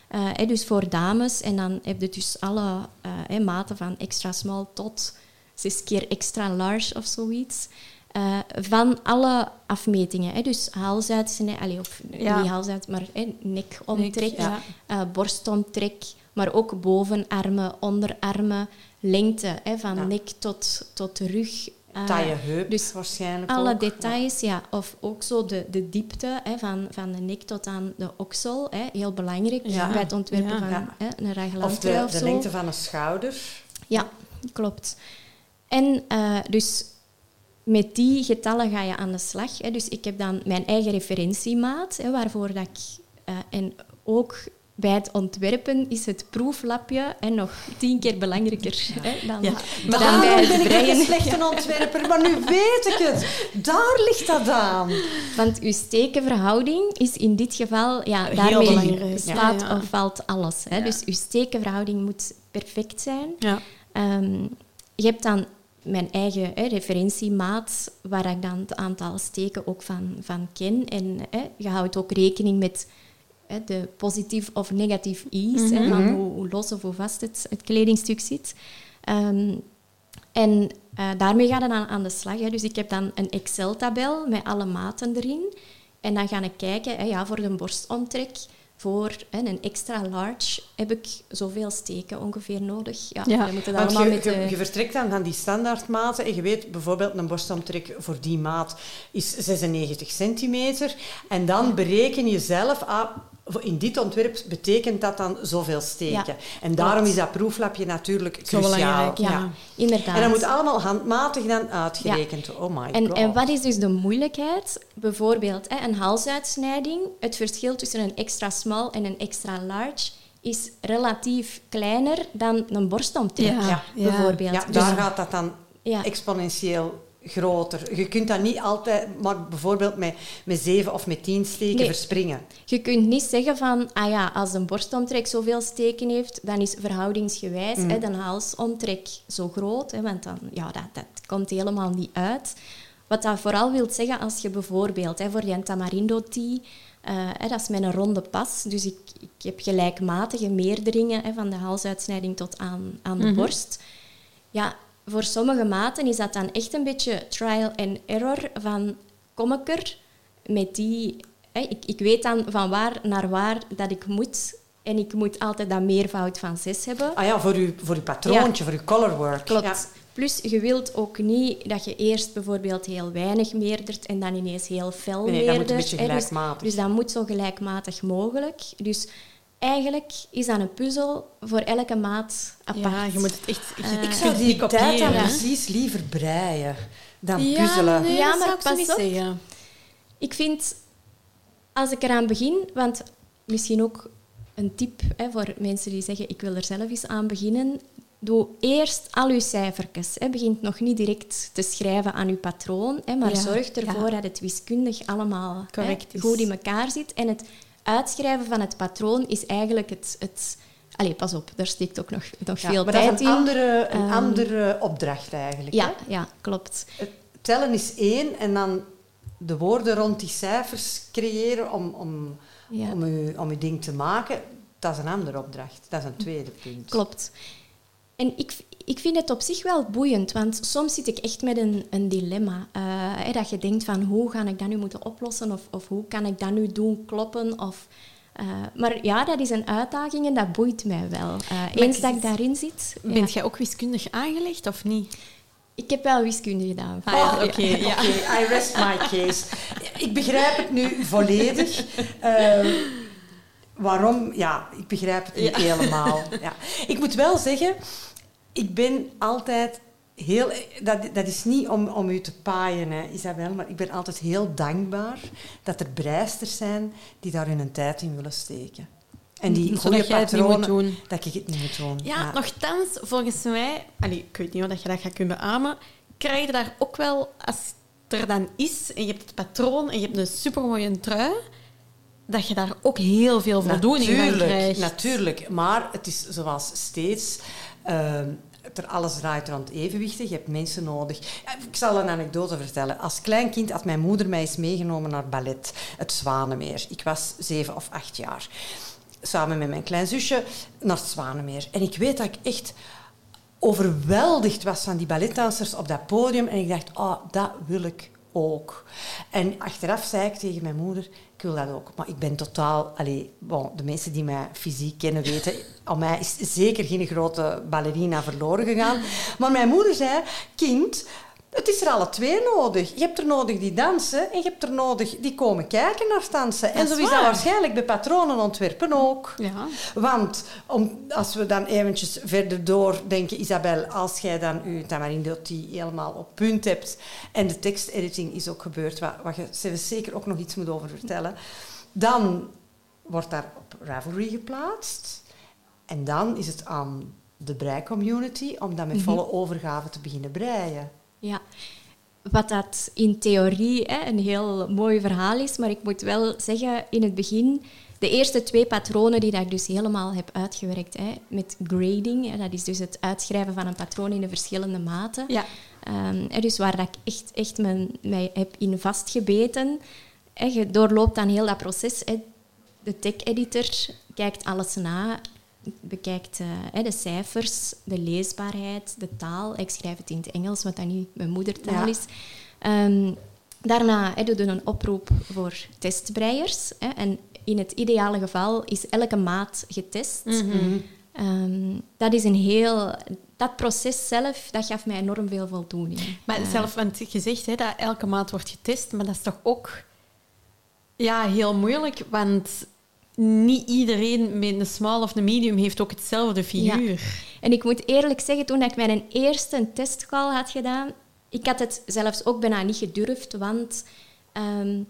Eh, dus voor dames. En dan heb je dus alle eh, maten van extra small tot zes keer extra large of zoiets. Eh, van alle afmetingen. Hè. Dus halsuitsnij, of Ja. niet halsuit, maar hè, nekomtrek, ja. eh, borstomtrek, maar ook bovenarmen, onderarmen, lengte, hè, van Ja. nek tot, tot rug. eh, Taille heup dus waarschijnlijk alle ook. details, ja. Of ook zo de, de diepte hè, van, van de nek tot aan de oksel. Hè, heel belangrijk Ja. bij het ontwerpen van hè, een Of de, of, de zo. lengte van een schouder. Ja, klopt. En eh, dus met die getallen ga je aan de slag. Hè. Dus ik heb dan mijn eigen referentiemaat, hè, waarvoor dat ik... eh, en ook bij het ontwerpen is het proeflapje en nog tien keer belangrijker hè, dan, Ja. dan bij ben het ik een slechte ontwerper, maar nu weet ik het. Daar ligt dat aan. Want uw stekenverhouding is in dit geval... Ja, Heel daarmee belangrijk. staat Ja, ja. of valt alles. Hè. Ja. Dus uw stekenverhouding moet perfect zijn. Ja. Ehm, je hebt dan mijn eigen hè, referentiemaat, waar ik dan het aantal steken ook van, van ken. En hè, je houdt ook rekening met hè, de positief of negatief ease, hè, van hoe, hoe los of hoe vast het, het kledingstuk zit. Ehm, en eh, daarmee ga je dan aan de slag. Hè. Dus ik heb dan een Excel-tabel met alle maten erin. En dan ga ik kijken, hè, ja, voor de borstomtrek, voor hè, een extra large, heb ik zoveel steken ongeveer nodig. Ja, Ja, je moet het allemaal je, met je, de... je vertrekt dan van die standaardmaten en je weet bijvoorbeeld een borstomtrek voor die maat is 96 centimeter. En dan bereken je zelf, ah, in dit ontwerp betekent dat dan zoveel steken. Ja, en daarom is dat proeflapje natuurlijk Zo cruciaal. belangrijk, Ja, inderdaad. En dat moet allemaal handmatig dan uitgerekend. Oh my En, god. en wat is dus de moeilijkheid? Bijvoorbeeld hè, een halsuitsnijding. Het verschil tussen een extra small en een extra large is relatief kleiner dan een borstomtrek, Ja, ja. bijvoorbeeld. Ja, Dus- daar gaat dat dan ja. exponentieel groter. Je kunt dat niet altijd, maar bijvoorbeeld met, met zeven of met tien steken Nee. verspringen. Je kunt niet zeggen van, ah ja, als een borstomtrek zoveel steken heeft, dan is verhoudingsgewijs Mm. hè, de halsomtrek zo groot. Hè, want dan, ja, dat, dat komt helemaal niet uit. Wat dat vooral wil zeggen, als je bijvoorbeeld hè, voor die tamarindo tea, eh, hè, dat is met een ronde pas, dus ik, ik heb gelijkmatige meerderingen hè, van de halsuitsnijding tot aan, aan de borst. Ja, voor sommige maten is dat dan echt een beetje trial and error van kom ik er met die... Hè, ik, ik weet dan van waar naar waar dat ik moet. En ik moet altijd dat meervoud van zes hebben. Ah ja, voor je, voor je patroontje, voor je colorwork. Klopt. Ja. Plus, je wilt ook niet dat je eerst bijvoorbeeld heel weinig meerdert en dan ineens heel fel Nee, nee, dat moet meerdert. een beetje hè. Dus- gelijkmatig. Dus, dat moet zo gelijkmatig mogelijk. Dus eigenlijk is dat een puzzel voor elke maat apart. Ja, je moet het echt... Je, Eh, Ik kunt zou die tijd dan precies liever breien dan Ja, puzzelen. nee, Ja, dat maar zou ik zo pas niet op. zeggen. Ik vind, als ik eraan begin, want misschien ook een tip hè, voor mensen die zeggen ik wil er zelf eens aan beginnen, doe eerst al uw cijfertjes. Hè. Begint nog niet direct te schrijven aan uw patroon, hè, maar Ja, zorg ervoor ja. dat het wiskundig allemaal hè, Correct is. goed in elkaar zit. En het uitschrijven van het patroon is eigenlijk het... het Allee, pas op, daar steekt ook nog, nog Ja, veel maar dat tijd is een in. andere, een Ehm, andere opdracht eigenlijk. Ja, hè? ja, klopt. Het tellen is één en dan de woorden rond die cijfers creëren om, om, Ja. om, je, om je ding te maken, dat is een andere opdracht. Dat is een tweede punt. Klopt. En ik, ik vind het op zich wel boeiend, want soms zit ik echt met een, een dilemma. Eh, hè, dat je denkt van, hoe ga ik dat nu moeten oplossen? Of, of hoe kan ik dat nu doen kloppen? Of, eh, maar ja, dat is een uitdaging en dat boeit mij wel. Eh, eens ik- dat ik daarin zit. ja. Bent jij ook wiskundig aangelegd of niet? Ik heb wel wiskunde gedaan. Ah, ja, Oh, oké, ja. I rest my case. Ik begrijp het nu volledig. Eh, waarom? Ja, ik begrijp het niet helemaal. Ja. Ik moet wel zeggen, ik ben altijd heel... Dat, dat is niet om, om u te paaien, hè, Isabel, maar ik ben altijd heel dankbaar dat er breisters zijn die daar hun tijd in willen steken. En die goede jij het niet moet patronen, doen. dat ik het niet moet doen. Ja, nogthans, volgens mij... Allee, ik weet niet of dat je dat gaat kunnen beamen. Krijg je daar ook wel, als het er dan is, en je hebt het patroon en je hebt een supermooie trui, dat je daar ook heel veel voldoening van natuurlijk, krijgt. Natuurlijk, maar het is zoals steeds... ehm, er alles draait rond evenwichtig. Je hebt mensen nodig. Ik zal een anekdote vertellen. Als klein kind had mijn moeder mij eens meegenomen naar ballet, het Zwanemeer. Ik was zeven of acht jaar. Samen met mijn klein zusje naar het Zwanemeer. En ik weet dat ik echt overweldigd was van die balletdansers op dat podium. En ik dacht, oh, dat wil ik ook. En achteraf zei ik tegen mijn moeder, ik wil dat ook. Maar ik ben totaal... Allee, bon, de mensen die mij fysiek kennen weten, <laughs> aan mij is zeker geen grote ballerina verloren gegaan. Maar mijn moeder zei, kind... Het is er alle twee nodig. Je hebt er nodig die dansen en je hebt er nodig die komen kijken naar dansen. En zo is dat waar. waarschijnlijk bij patronen ontwerpen ook. Ja. Want om, als we dan eventjes verder doordenken, Isabel, als jij dan je Tamarindoti helemaal op punt hebt en de tekstediting is ook gebeurd, wat, wat je zeker ook nog iets moet over vertellen, dan wordt daar op Ravelry geplaatst. En dan is het aan de breicommunity om dan met volle overgave te beginnen breien. Ja, wat dat in theorie hè, een heel mooi verhaal is, maar ik moet wel zeggen, in het begin, de eerste twee patronen die dat ik dus helemaal heb uitgewerkt, hè, met grading, hè, dat is dus het uitschrijven van een patroon in de verschillende maten. Ja. Ehm, dus waar dat ik echt, echt mijn, mij heb in vastgebeten. Hè, je doorloopt dan heel dat proces. Hè. De tech-editor kijkt alles na, bekijkt eh, de cijfers, de leesbaarheid, de taal. Ik schrijf het in het Engels, wat dan niet mijn moedertaal Ja. is. Ehm, daarna doen we een oproep voor testbreiers. En in het ideale geval is elke maat getest. Ehm, dat is een heel... Dat proces zelf, dat gaf mij enorm veel voldoening. Maar zelf, want je zegt hè, dat elke maand wordt getest, maar dat is toch ook ja, heel moeilijk, want niet iedereen met een small of een medium heeft ook hetzelfde figuur. En ik moet eerlijk zeggen, toen ik mijn eerste testcall had gedaan, ik had het zelfs ook bijna niet gedurfd, want ehm,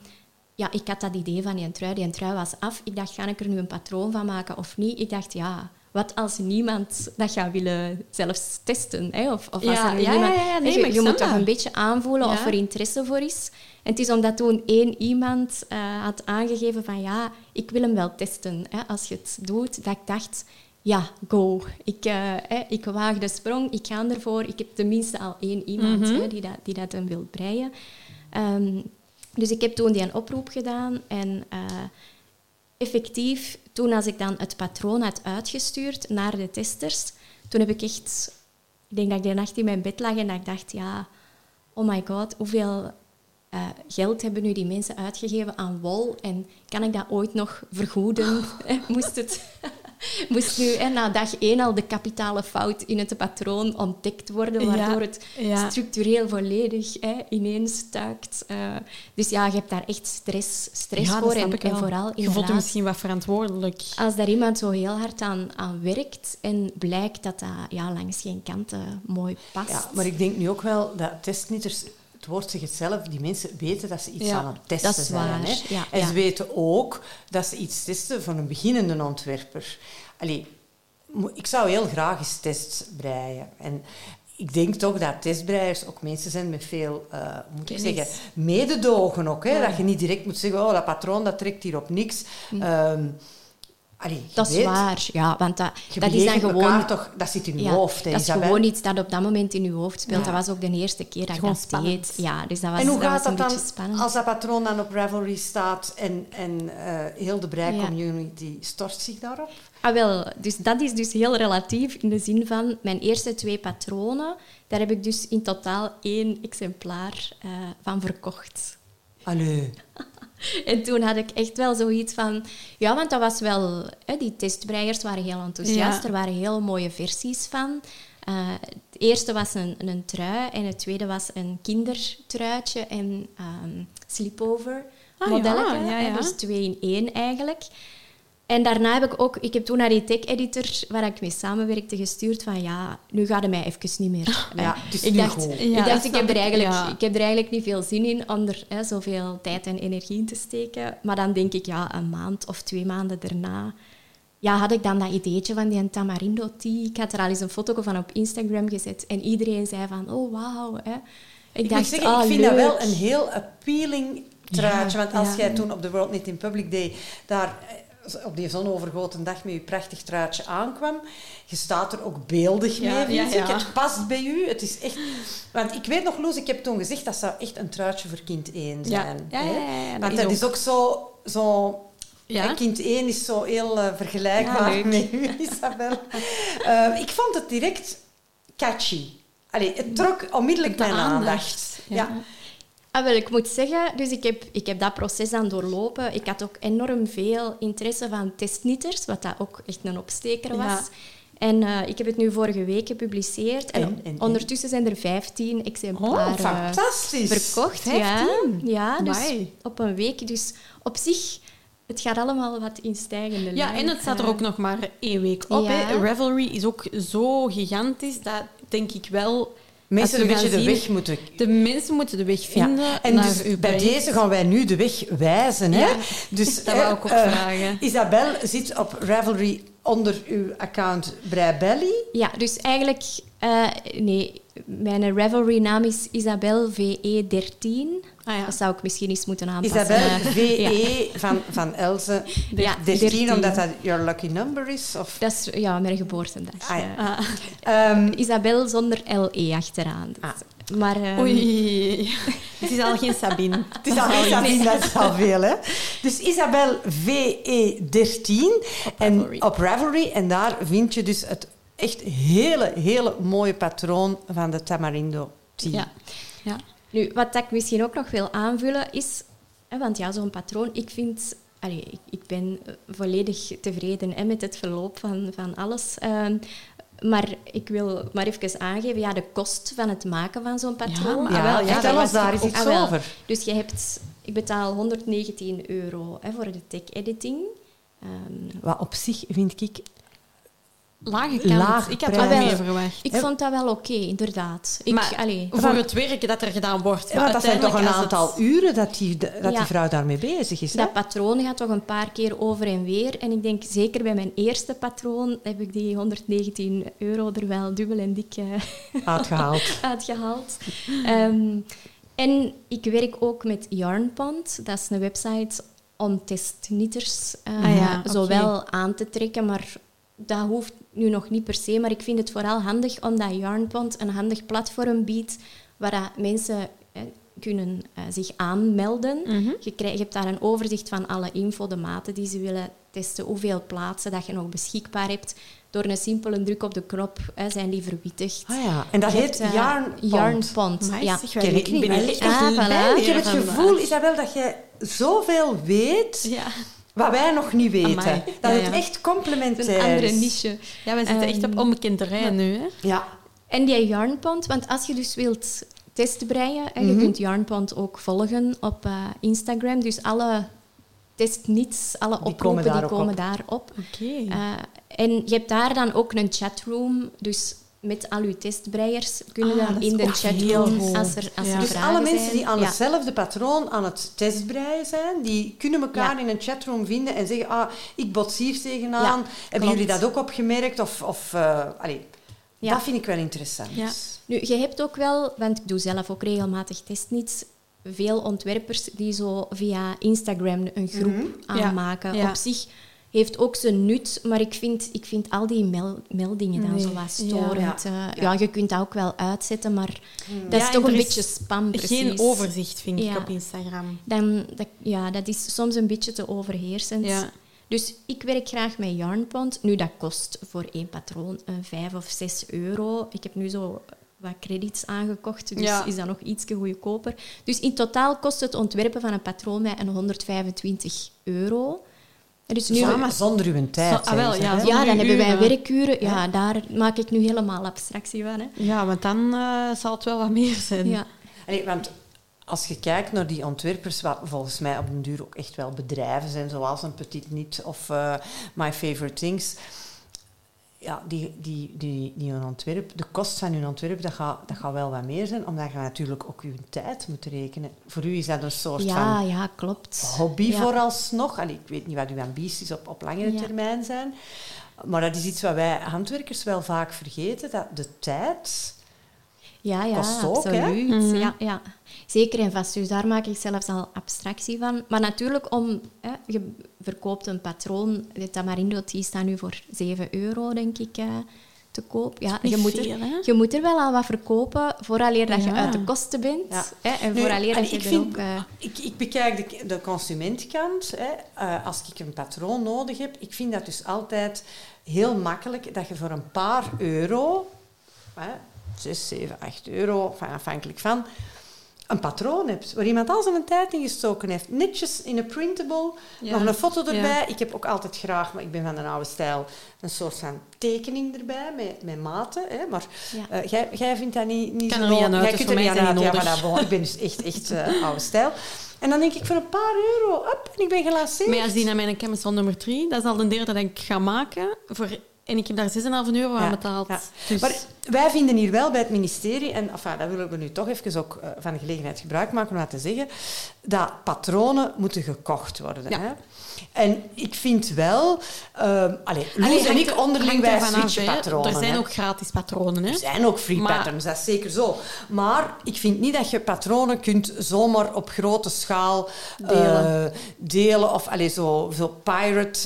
ja, ik had dat idee van die trui. Die trui was af. Ik dacht, ga ik er nu een patroon van maken of niet? Ik dacht, ja, wat als niemand dat gaat willen zelfs testen? Hè? Of, of als Ja, er ja, niemand... ja, ja, nee, Dus je, je moet toch een beetje aanvoelen of er interesse voor is. En het is omdat toen één iemand eh, had aangegeven van ja, ik wil hem wel testen hè, als je het doet, dat ik dacht, ja, go. Ik, eh, ik waag de sprong, ik ga ervoor. Ik heb tenminste al één iemand Mhm. hè, die, dat, die dat hem wil breien. Ehm, dus ik heb toen die een oproep gedaan en eh, effectief, toen als ik dan het patroon had uitgestuurd naar de testers, toen heb ik echt, ik denk dat ik die nacht in mijn bed lag en dat ik dacht, ja, oh my god, hoeveel eh, geld hebben nu die mensen uitgegeven aan wol en kan ik dat ooit nog vergoeden? <laughs> Eh, Moest het... <laughs> Moest nu hè, na dag één al de kapitale fout in het patroon ontdekt worden, waardoor het ja. structureel volledig hè, ineens stuikt. Eh, dus ja, je hebt daar echt stress, stress Ja, dat voor. snap En, ik en wel. vooral Je voelt je misschien wat verantwoordelijk. als daar iemand zo heel hard aan, aan werkt en blijkt dat dat ja, langs geen kanten mooi past. Ja, maar ik denk nu ook wel dat testnieters, het woord zegt het zelf, die mensen weten dat ze iets Ja, aan het testen dat is zijn. Hè? ja, en ja. ze weten ook dat ze iets testen van een beginnende ontwerper. Allee, ik zou heel graag eens tests breien. En ik denk toch dat testbreiers ook mensen zijn met veel, eh, moet ik zeggen, mededogen ook. Hè? Dat je niet direct moet zeggen, oh, dat patroon dat trekt hier op niks. Ehm, allee, dat is waar, ja, want dat, dat is dan gewoon... toch, dat zit in je Ja, hoofd. hè, dat is Isabel? gewoon iets dat op dat moment in je hoofd speelt. Ja. Dat was ook de eerste keer dat ik Gewoon dat spannend. deed. Ja, dus dat was, En hoe dat gaat dat dan spannend. als dat patroon dan op Ravelry staat en, en eh, heel de brei-community stort zich daarop? Ah, wel, dus dat is dus heel relatief in de zin van mijn eerste twee patronen, daar heb ik dus in totaal één exemplaar eh, van verkocht. Allee. En toen had ik echt wel zoiets van... Ja, want dat was wel... Hè, die testbreiers waren heel enthousiast. Ja. Er waren heel mooie versies van. Eh, het eerste was een, een trui en het tweede was een kindertruitje en ehm sleepover Ah, modelletje. ja, ja, hè, ja. Dus twee in één eigenlijk. En daarna heb ik ook... Ik heb toen naar die tech-editor waar ik mee samenwerkte gestuurd van... Ja, nu gaat het mij even niet meer. <laughs> Ja, is ik dacht. Ja, ik, dacht ik, heb er eigenlijk, ja. ik heb er eigenlijk niet veel zin in om er hè, zoveel tijd en energie in te steken. Maar dan denk ik, ja, een maand of twee maanden daarna ja, had ik dan dat ideetje van die tamarindo tea. Ik had er al eens een foto van op Instagram gezet. En iedereen zei van, oh, wauw. Hè. Ik, Ik, dacht, moet zeggen, ah, ik vind leuk. dat wel een heel appealing truitje. Want als jij toen op de World Knit in Public Day daar eh, op die zonovergoten dag met je prachtig truitje aankwam, je staat er ook beeldig mee, Ja. Het past bij u. Het is echt... Want ik weet nog, Loes, ik heb toen gezegd dat zou echt een truitje voor kind 1 Ja. zijn. Ja, hè. Want dat is ook zo... zo Ja. Kind 1 is zo heel eh, vergelijkbaar Ja, met u, <laughs> Isabel. Eh, ik vond het direct catchy. Allee, het trok onmiddellijk De mijn aandacht, aandacht. ja. ja. Ah, wel, ik moet zeggen, dus ik heb, ik heb dat proces aan doorlopen. Ik had ook enorm veel interesse van testnieters, wat dat ook echt een opsteker was. Ja. En eh, ik heb het nu vorige week gepubliceerd. En, En- en- en? ondertussen zijn er 15 exemplaren Oh, fantastisch. verkocht. Ja, 15? ja dus Amai. op een week. Dus op zich, het gaat allemaal wat in stijgende Ja, lijn. en het staat er Eh, ook nog maar één week op. Ja. Hè. Revelry is ook zo gigantisch dat denk ik wel. Mensen een beetje de weg moeten... De mensen moeten de weg vinden Ja. En naar dus bij deze gaan wij nu de weg wijzen. Hè? Ja, Dus, dat hè, wou ik ook eh, vragen. Isabel zit op Ravelry onder uw account Breibelly. Ja, dus eigenlijk... eh, nee, mijn Ravelry-naam is Isabel VE13. Ah, ja. Dat zou ik misschien eens moeten aanpassen. Isabel Eh, VE <laughs> van, van Elze. Ja, 13, 13. omdat dat your lucky number is? Of? Dat is ja, mijn geboortedag. Ah, ja. eh. Ah. Ehm, Isabel zonder LE achteraan. Dus-. Maar, ehm, Oei. <laughs> Het is al geen Sabine. Het is al geen <laughs> Sabine, dat is al veel, hè? Dus Isabel VE13 en Ravelry. op Ravelry. En daar vind je dus het echt hele, hele mooie patroon van de Tamarindo tea. Ja. ja. Nu, wat ik misschien ook nog wil aanvullen is... Hè, want ja, zo'n patroon, ik vind... Allee, ik, ik ben eh, volledig tevreden hè, met het verloop van, van alles. Ehm, maar ik wil maar even aangeven, ja, de kost van het maken van zo'n patroon... Ja, Ah, wel, ja, vertel daar ons eens iets ah, wel. over. Dus je hebt... Ik betaal 119 euro hè, voor de tech-editing. Ehm, Wat op zich vind ik... Lage kant. Laag ik had wel Ah, meer verwacht. ik vond dat wel oké, inderdaad. Ik, Maar allee, voor het werk dat er gedaan wordt. Dat zijn toch een aantal het- uren dat die, dat die vrouw daarmee bezig is. Hè? Dat patroon gaat toch een paar keer over en weer. En ik denk zeker bij mijn eerste patroon heb ik die 119 euro er wel dubbel en dik eh, <laughs> Uitgehaald. uitgehaald. Ehm, en ik werk ook met Yarnpond. Dat is een website om testnieters eh, Ah ja, zowel aan te trekken, maar dat hoeft nu nog niet per se. Maar ik vind het vooral handig omdat Yarnpond een handig platform biedt waar mensen eh, kunnen eh, zich aanmelden. Mhm. Je, krijgt, je hebt daar een overzicht van alle info, de maten die ze willen testen, hoeveel plaatsen dat je nog beschikbaar hebt. Door een simpele druk op de knop hè, zijn die verwittigd. Ah ja, en dat Je heet hebt, eh. Yarnpond, Maar ja. ik niet, ben ik- echt Ah, voilà. Ik heb het gevoel, Isabel, dat jij zoveel weet Ja. Wat wij nog niet weten. Amai. Dat Ja, het ja. echt Een complementair andere is. niche. ja, we zitten echt op Ehm, onbekend terrein nu. Hè? Ja. En die Yarnpond, want als je dus wilt testbreien, hè, je Mhm. kunt Yarnpond ook volgen op eh, Instagram. Dus alle testniets, alle Die oproepen, komen daar die komen op. daarop. Oké. Eh, en je hebt daar dan ook een chatroom, dus met al je testbreiers kunnen Ah, dan in de chatroom, goed. als er, als Ja. er Dus alle mensen zijn, die aan ja. hetzelfde patroon aan het testbreien zijn, die kunnen elkaar Ja. in een chatroom vinden en zeggen, ah, ik bots hier tegenaan. Ja, Hebben klopt. jullie dat ook opgemerkt? Of, of eh, allee, Ja. Dat vind ik wel interessant. Ja. Nu, je hebt ook wel, want ik doe zelf ook regelmatig testniets, veel ontwerpers die zo via Instagram een groep Mhm. aanmaken. Ja. Op zich heeft ook zijn nut, maar ik vind, ik vind al die mel- meldingen dan Nee. zo wat Ja. storend. eh, Ja. Ja. je kunt dat ook wel uitzetten, maar Hmm. dat Ja, is toch en een is beetje spam, precies. Geen overzicht, vind ik, op Instagram. Dan, dat, ja, dat is soms een beetje te overheersend. Ja. Dus ik werk graag met Yarnpond. Nu, dat kost voor één patroon een 5 of 6 euro. Ik heb nu zo wat credits aangekocht, dus Ja. is dat nog iets goedkoper. Dus in totaal kost het ontwerpen van een patroon mij een 125 euro. En Dus nu, Ja, ja, zonder uw tijd. Zo- ah, wel, ja, zo- dan uren. hebben wij werkuren. Ja, daar maak ik nu helemaal abstractie van. Hè. Ja, want dan eh, zal het wel wat meer zijn. Ja. Allee, want als je kijkt naar die ontwerpers, wat volgens mij op den duur ook echt wel bedrijven zijn, zoals een Petit Niet of eh, My Favorite Things. Ja, die, die, die, die ontwerp, de kost van hun ontwerp, dat gaat, dat gaat wel wat meer zijn, omdat je natuurlijk ook je tijd moet rekenen. Voor u is dat een soort Ja, van ja, klopt. hobby Ja. vooralsnog. Allee, ik weet niet wat uw ambities op, op langere Ja. termijn zijn. Maar dat is iets wat wij handwerkers wel vaak vergeten, dat de tijd... Ja, ja, Kost ook, hè? absoluut. Mhm. ja, ja. Zeker en vast. Dus daar maak ik zelfs al abstractie van. Maar natuurlijk, om, hè, je verkoopt een patroon. De Tamarindo die staat nu voor 7 euro, denk ik, eh, te koop. Ja, je, moet veel, er, hè? je moet er wel al wat verkopen vooraleer dat je Ja. uit de kosten bent. Ja. Hè, en Nu, vooraleer dat je ik er vind- ook... eh, Ik, ik bekijk de, de consumentkant. Hè. Eh, als ik een patroon nodig heb, ik vind dat dus altijd heel makkelijk dat je voor een paar euro, hè, 6, 7, 8 euro, afhankelijk van, een patroon hebt waar iemand al zijn tijd in gestoken heeft. Netjes in een printable, Ja. nog een foto Ja. erbij. Ik heb ook altijd graag, maar ik ben van de oude stijl, een soort van tekening erbij met, met maten. Hè. Maar Ja. eh, jij, jij vindt dat niet, niet Kan zo er niet aan nodig. uit, Jij dus er voor mij niet Ja, maar nodig. bon, ik ben dus echt, echt eh, oude stijl. En dan denk ik, voor een paar euro, up, en ik ben gelanceerd. Maar als die naar mijn chemistry nummer 3, dat is al de derde dat ik ga maken. Voor, en ik heb daar 6,5 euro aan betaald. ja. Dus, Maar wij vinden hier wel bij het ministerie, en enfin, dat willen we nu toch even ook eh, van de gelegenheid gebruik maken om dat te zeggen, dat patronen moeten gekocht worden. Ja. Hè? En ik vind wel... ehm allee, Loes en ik er- onderling, wij switchen hè. patronen. Er zijn ook gratis patronen. Hè? Er zijn ook free Maar- patterns, dat is zeker zo. Maar ik vind niet dat je patronen kunt zomaar op grote schaal Delen. eh, delen. Of allee, zo, zo pirate...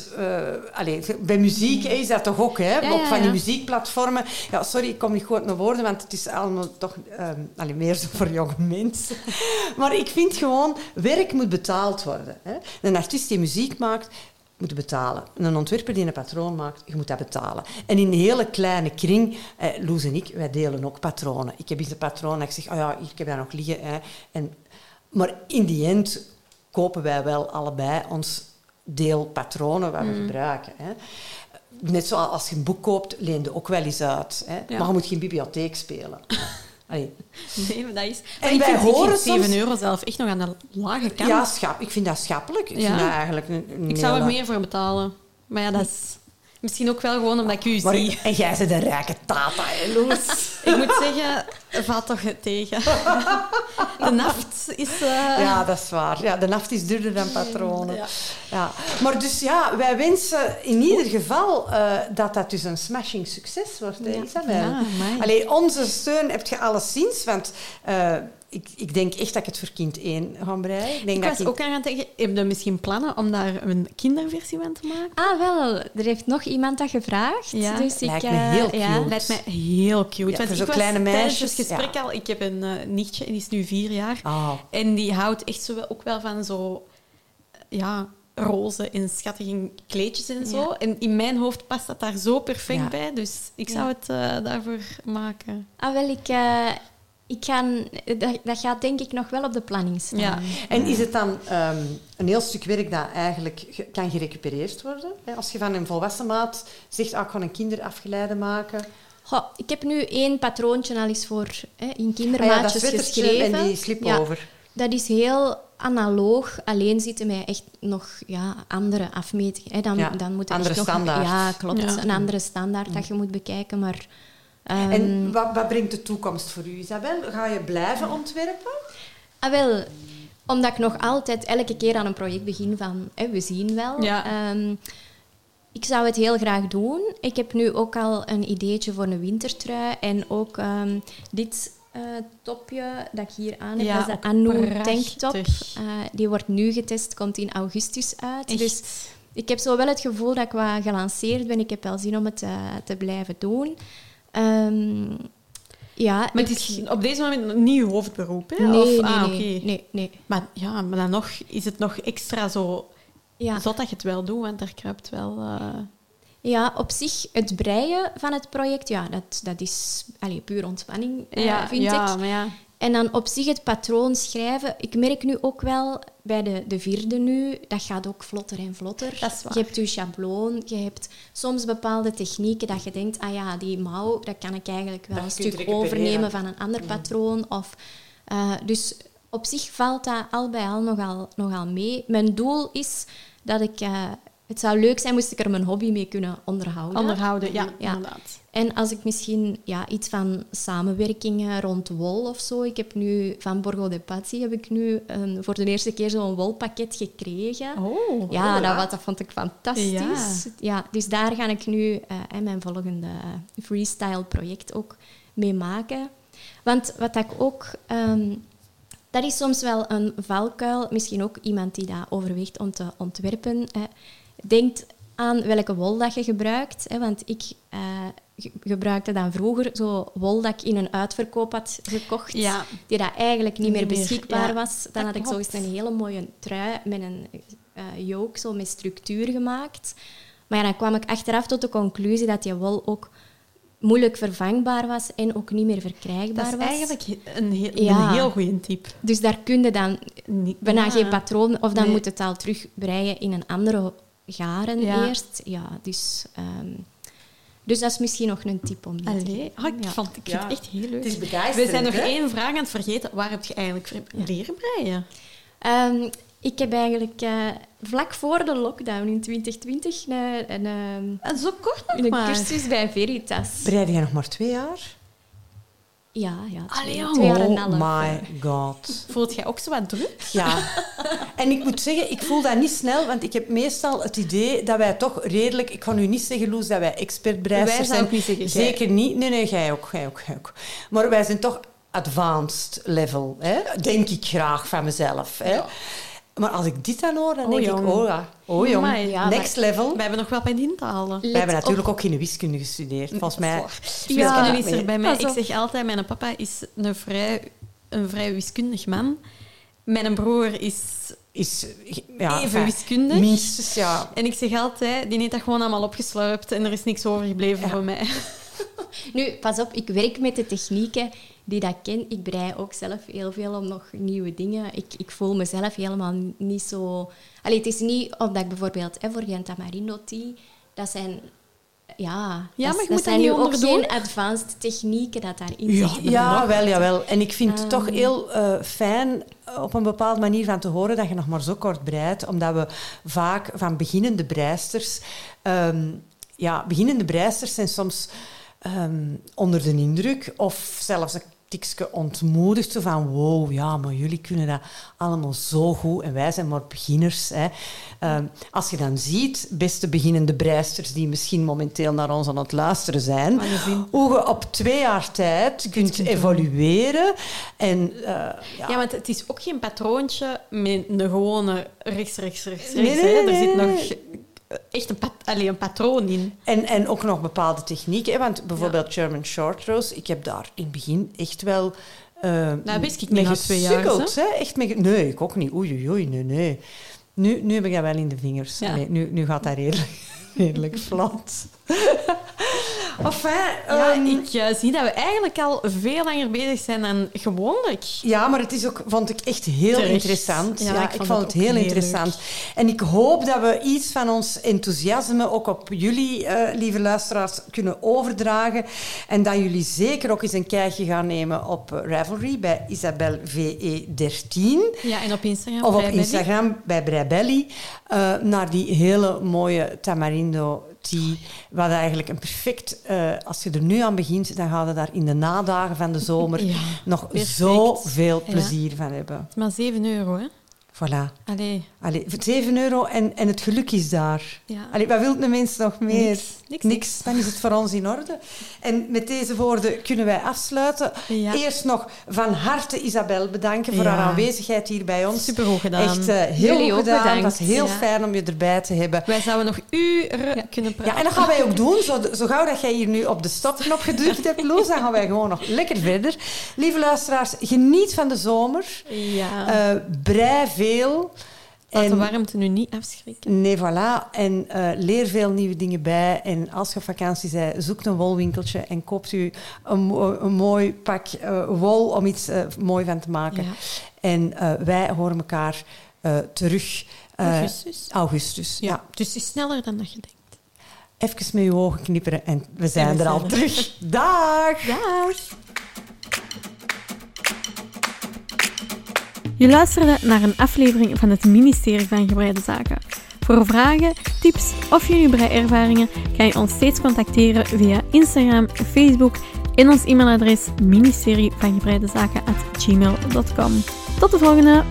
allee, bij muziek is dat toch ook, hè? Ja, op ja, van die ja. muziekplatformen. Ja, sorry, ik kom niet goed naar woorden, want het is allemaal toch ehm allee, meer zo voor jonge mensen. <laughs> maar ik vind gewoon, werk moet betaald worden. Hè? Een artiest die muziek maakt, moet betalen. Een ontwerper die een patroon maakt, je moet dat betalen. En in een hele kleine kring, eh, Loes en ik, wij delen ook patronen. Ik heb eens een patroon en ik zeg, oh ja, hier, ik heb dat nog liggen. Hè. En, maar in die end kopen wij wel allebei ons deel patronen wat we gebruiken. Hè. Net zoals als je een boek koopt, leen je ook wel eens uit. Hè. Ja. Maar je moet geen bibliotheek spelen. Allee. Nee, maar dat is... En Maar ik wij vind, horen vind 7 soms- euro zelf echt nog aan de lage kant. Ja, schap, ik vind dat schappelijk. Ik Ja. vind dat eigenlijk een, een ik zou er meer voor betalen. Maar ja, dat is misschien ook wel gewoon omdat ik u Maar, zie. en jij bent een rijke tata, hè, Loes? <laughs> Ik moet zeggen, valt toch tegen. De naft is... eh, Ja, dat is waar. Ja, de naft is duurder dan patronen. Ja. Ja. Maar dus ja, wij wensen in ieder geval eh, dat dat dus een smashing succes wordt, hè, Isabel? Ja. Allee, onze steun heb je alleszins, want eh, ik, ik denk echt dat ik het voor kind 1 ga breien. Ik denk Ik dat was ik- ook aan het denken, heb je misschien plannen om daar een kinderversie van te maken? Ah, wel. Er heeft nog iemand dat gevraagd. Ja. dus ik, Lijkt me eh, heel ja. cute. Lijkt mij heel cute. Ja, want kleine meisjes, het gesprek ja. al... Ik heb een eh, nichtje, en die is nu vier jaar. Ah, En die houdt echt zo wel, ook wel van zo... Ja, roze en schattige kleedjes en zo. Ja. En in mijn hoofd past dat daar zo perfect Ja. bij. Dus ik zou Ja. het eh, daarvoor maken. Ah, wel, ik, eh, ik ga, dat, dat gaat denk ik nog wel op de planning staan. Ja. En is het dan ehm, een heel stuk werk dat eigenlijk ge- kan gerecupereerd worden? Hè, Als je van een volwassen maat zegt, ah, ik ga een kinderafgeleide maken. Goh, ik heb nu één patroontje al eens voor hè, in Ah ja, kindermaatjes geschreven. en die slip Ja, over. Dat is heel analoog. Alleen zitten mij echt nog ja, andere afmetingen. Hè. Dan, Ja, dan moet er andere echt nog, standaard. Ja, klopt. Ja. Een andere standaard dat je moet bekijken. Maar ehm, En wat, wat brengt de toekomst voor u, Isabel? Ga je blijven ontwerpen? Ah, wel, omdat ik nog altijd elke keer aan een project begin van... Hè, we zien wel. Ja. Ehm, ik zou het heel graag doen. Ik heb nu ook al een ideetje voor een wintertrui. En ook ehm, dit eh, topje dat ik hier aan heb, Ja, dat is de Anu tanktop. Eh, die wordt nu getest, komt in augustus uit. Echt. Dus ik heb zo wel het gevoel dat ik wat gelanceerd ben. Ik heb wel zin om het eh, te blijven doen. Ehm, ja, Maar het ik- is op deze moment niet je hoofdberoep, hè? Nee, of, nee, ah, nee, nee, nee. Maar ja, maar dan nog is het nog extra zo Ja. zot dat je het wel doet, want daar kruipt wel... eh, Ja, op zich, het breien van het project, ja, dat, dat is allee, puur ontspanning, eh, vind ja, ik. maar ja. En dan op zich het patroon schrijven. Ik merk nu ook wel bij de, de vierde nu, dat gaat ook vlotter en vlotter. Dat is waar. Je hebt je schabloon, je hebt soms bepaalde technieken dat je denkt, ah ja, die mouw, dat kan ik eigenlijk wel Dat een stuk overnemen van een ander patroon. Of, eh, dus op zich valt dat al bij al nogal, nogal mee. Mijn doel is dat ik eh, het zou leuk zijn moest ik er mijn hobby mee kunnen onderhouden. Onderhouden, ja, Ja. inderdaad. En als ik misschien ja, iets van samenwerkingen rond wol of zo. Ik heb nu van Borgo de Pazzi heb ik nu een, voor de eerste keer zo'n wolpakket gekregen. Oh. Ja, dat, wat, dat vond ik fantastisch. Ja. Ja. dus daar ga ik nu en mijn volgende freestyle project ook mee maken. Want wat ik ook... ehm, dat is soms wel een valkuil. Misschien ook iemand die dat overweegt om te ontwerpen. eh, denkt aan welke wol dat je gebruikt. Hè, want ik eh, ge- gebruikte dan vroeger zo wol dat ik in een uitverkoop had gekocht. Ja. Die dat eigenlijk niet meer Niet meer, beschikbaar ja. was. Dan had ik zo eens een hele mooie trui met een yoke, zo met structuur gemaakt. Maar ja, dan kwam ik achteraf tot de conclusie dat die wol ook moeilijk vervangbaar was en ook niet meer verkrijgbaar Dat is was. eigenlijk een heel, Ja. een heel goede tip. Dus daar kun je dan bijna ja. geen patroon... Of dan Nee. moet het al terug breien in een andere garen Ja. eerst. Ja, dus... ehm, dus dat is misschien nog een tip om die te Allee, ah, ik, Ja. vond, ik vind het echt heel leuk. Het is We zijn nog hè? één vraag aan het vergeten. Waar heb je eigenlijk leren breien? Ehm, ik heb eigenlijk eh, vlak voor de lockdown in 2020 een, een, ehm, En zo kort nog een maar. cursus bij Veritas. Breide jij nog maar twee jaar? Ja, ja twee, Allee, twee jaar en een half. Oh my god. Voelt jij ook zo wat druk? Ja. En ik moet zeggen, ik voel dat niet snel, want ik heb meestal het idee dat wij toch redelijk... Ik kan u niet zeggen, Loes, dat wij expertbreisters Wij zijn. ik niet zeggen, jij. Zeker niet. Nee, nee, jij ook, jij ook, jij ook. Maar wij zijn toch advanced level, hè? denk ik graag van mezelf. Hè? Maar als ik dit dan hoor, dan Oh, denk ik, oh ja, oh jong, ja, next level. We hebben nog wel bij in te halen. Let hebben op. natuurlijk ook geen wiskunde gestudeerd. Volgens mij... Ja. Wiskunde is er bij mij. Ik zeg altijd, mijn papa is een vrij, een vrij wiskundig man. Mijn broer is Is, ja, even wiskundig. Minstens, ja. En ik zeg altijd, die heeft dat gewoon allemaal opgeslurpt en er is niks overgebleven Ja. voor mij. <laughs> Nu, pas op, ik werk met de technieken die dat ken. Ik brei ook zelf heel veel om nog nieuwe dingen. Ik, ik voel mezelf helemaal niet zo... Allee, het is niet omdat ik bijvoorbeeld hè, voor Gent Tamarindo Tea, dat zijn... Ja, Ja, dat, maar je dat moet zijn dat nu ook onderdoen. geen advanced technieken dat daarin Ja, zitten. Ja, wel, jawel. En ik vind het Ehm. toch heel eh, fijn eh, op een bepaalde manier van te horen dat je nog maar zo kort breidt, omdat we vaak van beginnende breisters... ehm, ja, beginnende breisters zijn soms ehm, onder de indruk of zelfs een tikje ontmoedigd. Zo van, wow, ja, maar jullie kunnen dat allemaal zo goed en wij zijn maar beginners. Hè. Ehm, als je dan ziet, beste beginnende breisters die misschien momenteel naar ons aan het luisteren zijn, hoe je op twee jaar tijd kunt evolueren. En, eh, ja. Ja, want het is ook geen patroontje met een gewone rechts, rechts, rechts, rechts. Nee, nee, hè. nee, Er zit nog echt een, pat een patroon in. En, en ook nog bepaalde technieken. Hè? Want bijvoorbeeld German Short Rows, ik heb daar in het begin echt wel... eh Dat wist ik niet na twee jaar, hè? Echt mee nee, ik ook niet. Oei, oei, oei, nee, nee. Nu, nu heb ik dat wel in de vingers. Ja. Nu, nu gaat dat redelijk, <laughs> redelijk vlot. <laughs> enfin, Ja, ehm, ik eh, zie dat we eigenlijk al veel langer bezig zijn dan gewoonlijk. Ja, maar het is ook, vond ik echt heel Terecht. interessant. Ja, Ja, ik ik, vond het heel interessant. En ik hoop dat we iets van ons enthousiasme ook op jullie, eh, lieve luisteraars, kunnen overdragen. En dat jullie zeker ook eens een kijkje gaan nemen op Ravelry bij Isabel VE13. Ja, en op Instagram. Of op. Instagram bij Breibelli. eh, naar die hele mooie tamarindo Wat eigenlijk een perfect... eh, als je er nu aan begint, dan ga je daar in de nadagen van de zomer <laughs> Ja, nog perfect. zoveel Ja. plezier van hebben. Maar 7 euro, hè? Voilà. Allee, Allee, voor 7 euro en, en het geluk is daar. ja. Allee, wat wil de mens nog meer? Niks, niks, niks. Dan is het voor ons in orde. En met deze woorden kunnen wij afsluiten. Ja. Eerst nog van harte Isabel bedanken voor Ja. haar aanwezigheid hier bij ons. Supergoed gedaan. Echt eh, heel Jullie goed gedaan. bedankt. Het was heel fijn om je erbij te hebben. Wij zouden nog uren kunnen praten. Ja, en dat gaan wij ook doen. Zo, zo gauw dat jij hier nu op de stopknop gedrukt hebt, <laughs> Loes, dan gaan wij gewoon nog lekker verder. Lieve luisteraars, geniet van de zomer. Ja. Brei veel. Laat de warmte nu niet afschrikken. Nee, voilà. En eh, leer veel nieuwe dingen bij. En als je op vakantie bent, zoek een wolwinkeltje en koopt u een, een mooi pak eh, wol om iets eh, mooi van te maken. Ja. En wij horen elkaar terug. Augustus. Augustus, ja. Ja. Dus het is sneller dan dat je denkt. Even met je ogen knipperen en we zijn En we er al er. terug. <laughs> Dag! Dag. Je luisterde naar een aflevering van het ministerie van Gebreide Zaken. Voor vragen, tips of jullie breiervaringen kan je ons steeds contacteren via Instagram, Facebook en ons e-mailadres ministerie van gebreidezaken@gmail.com. Tot de volgende!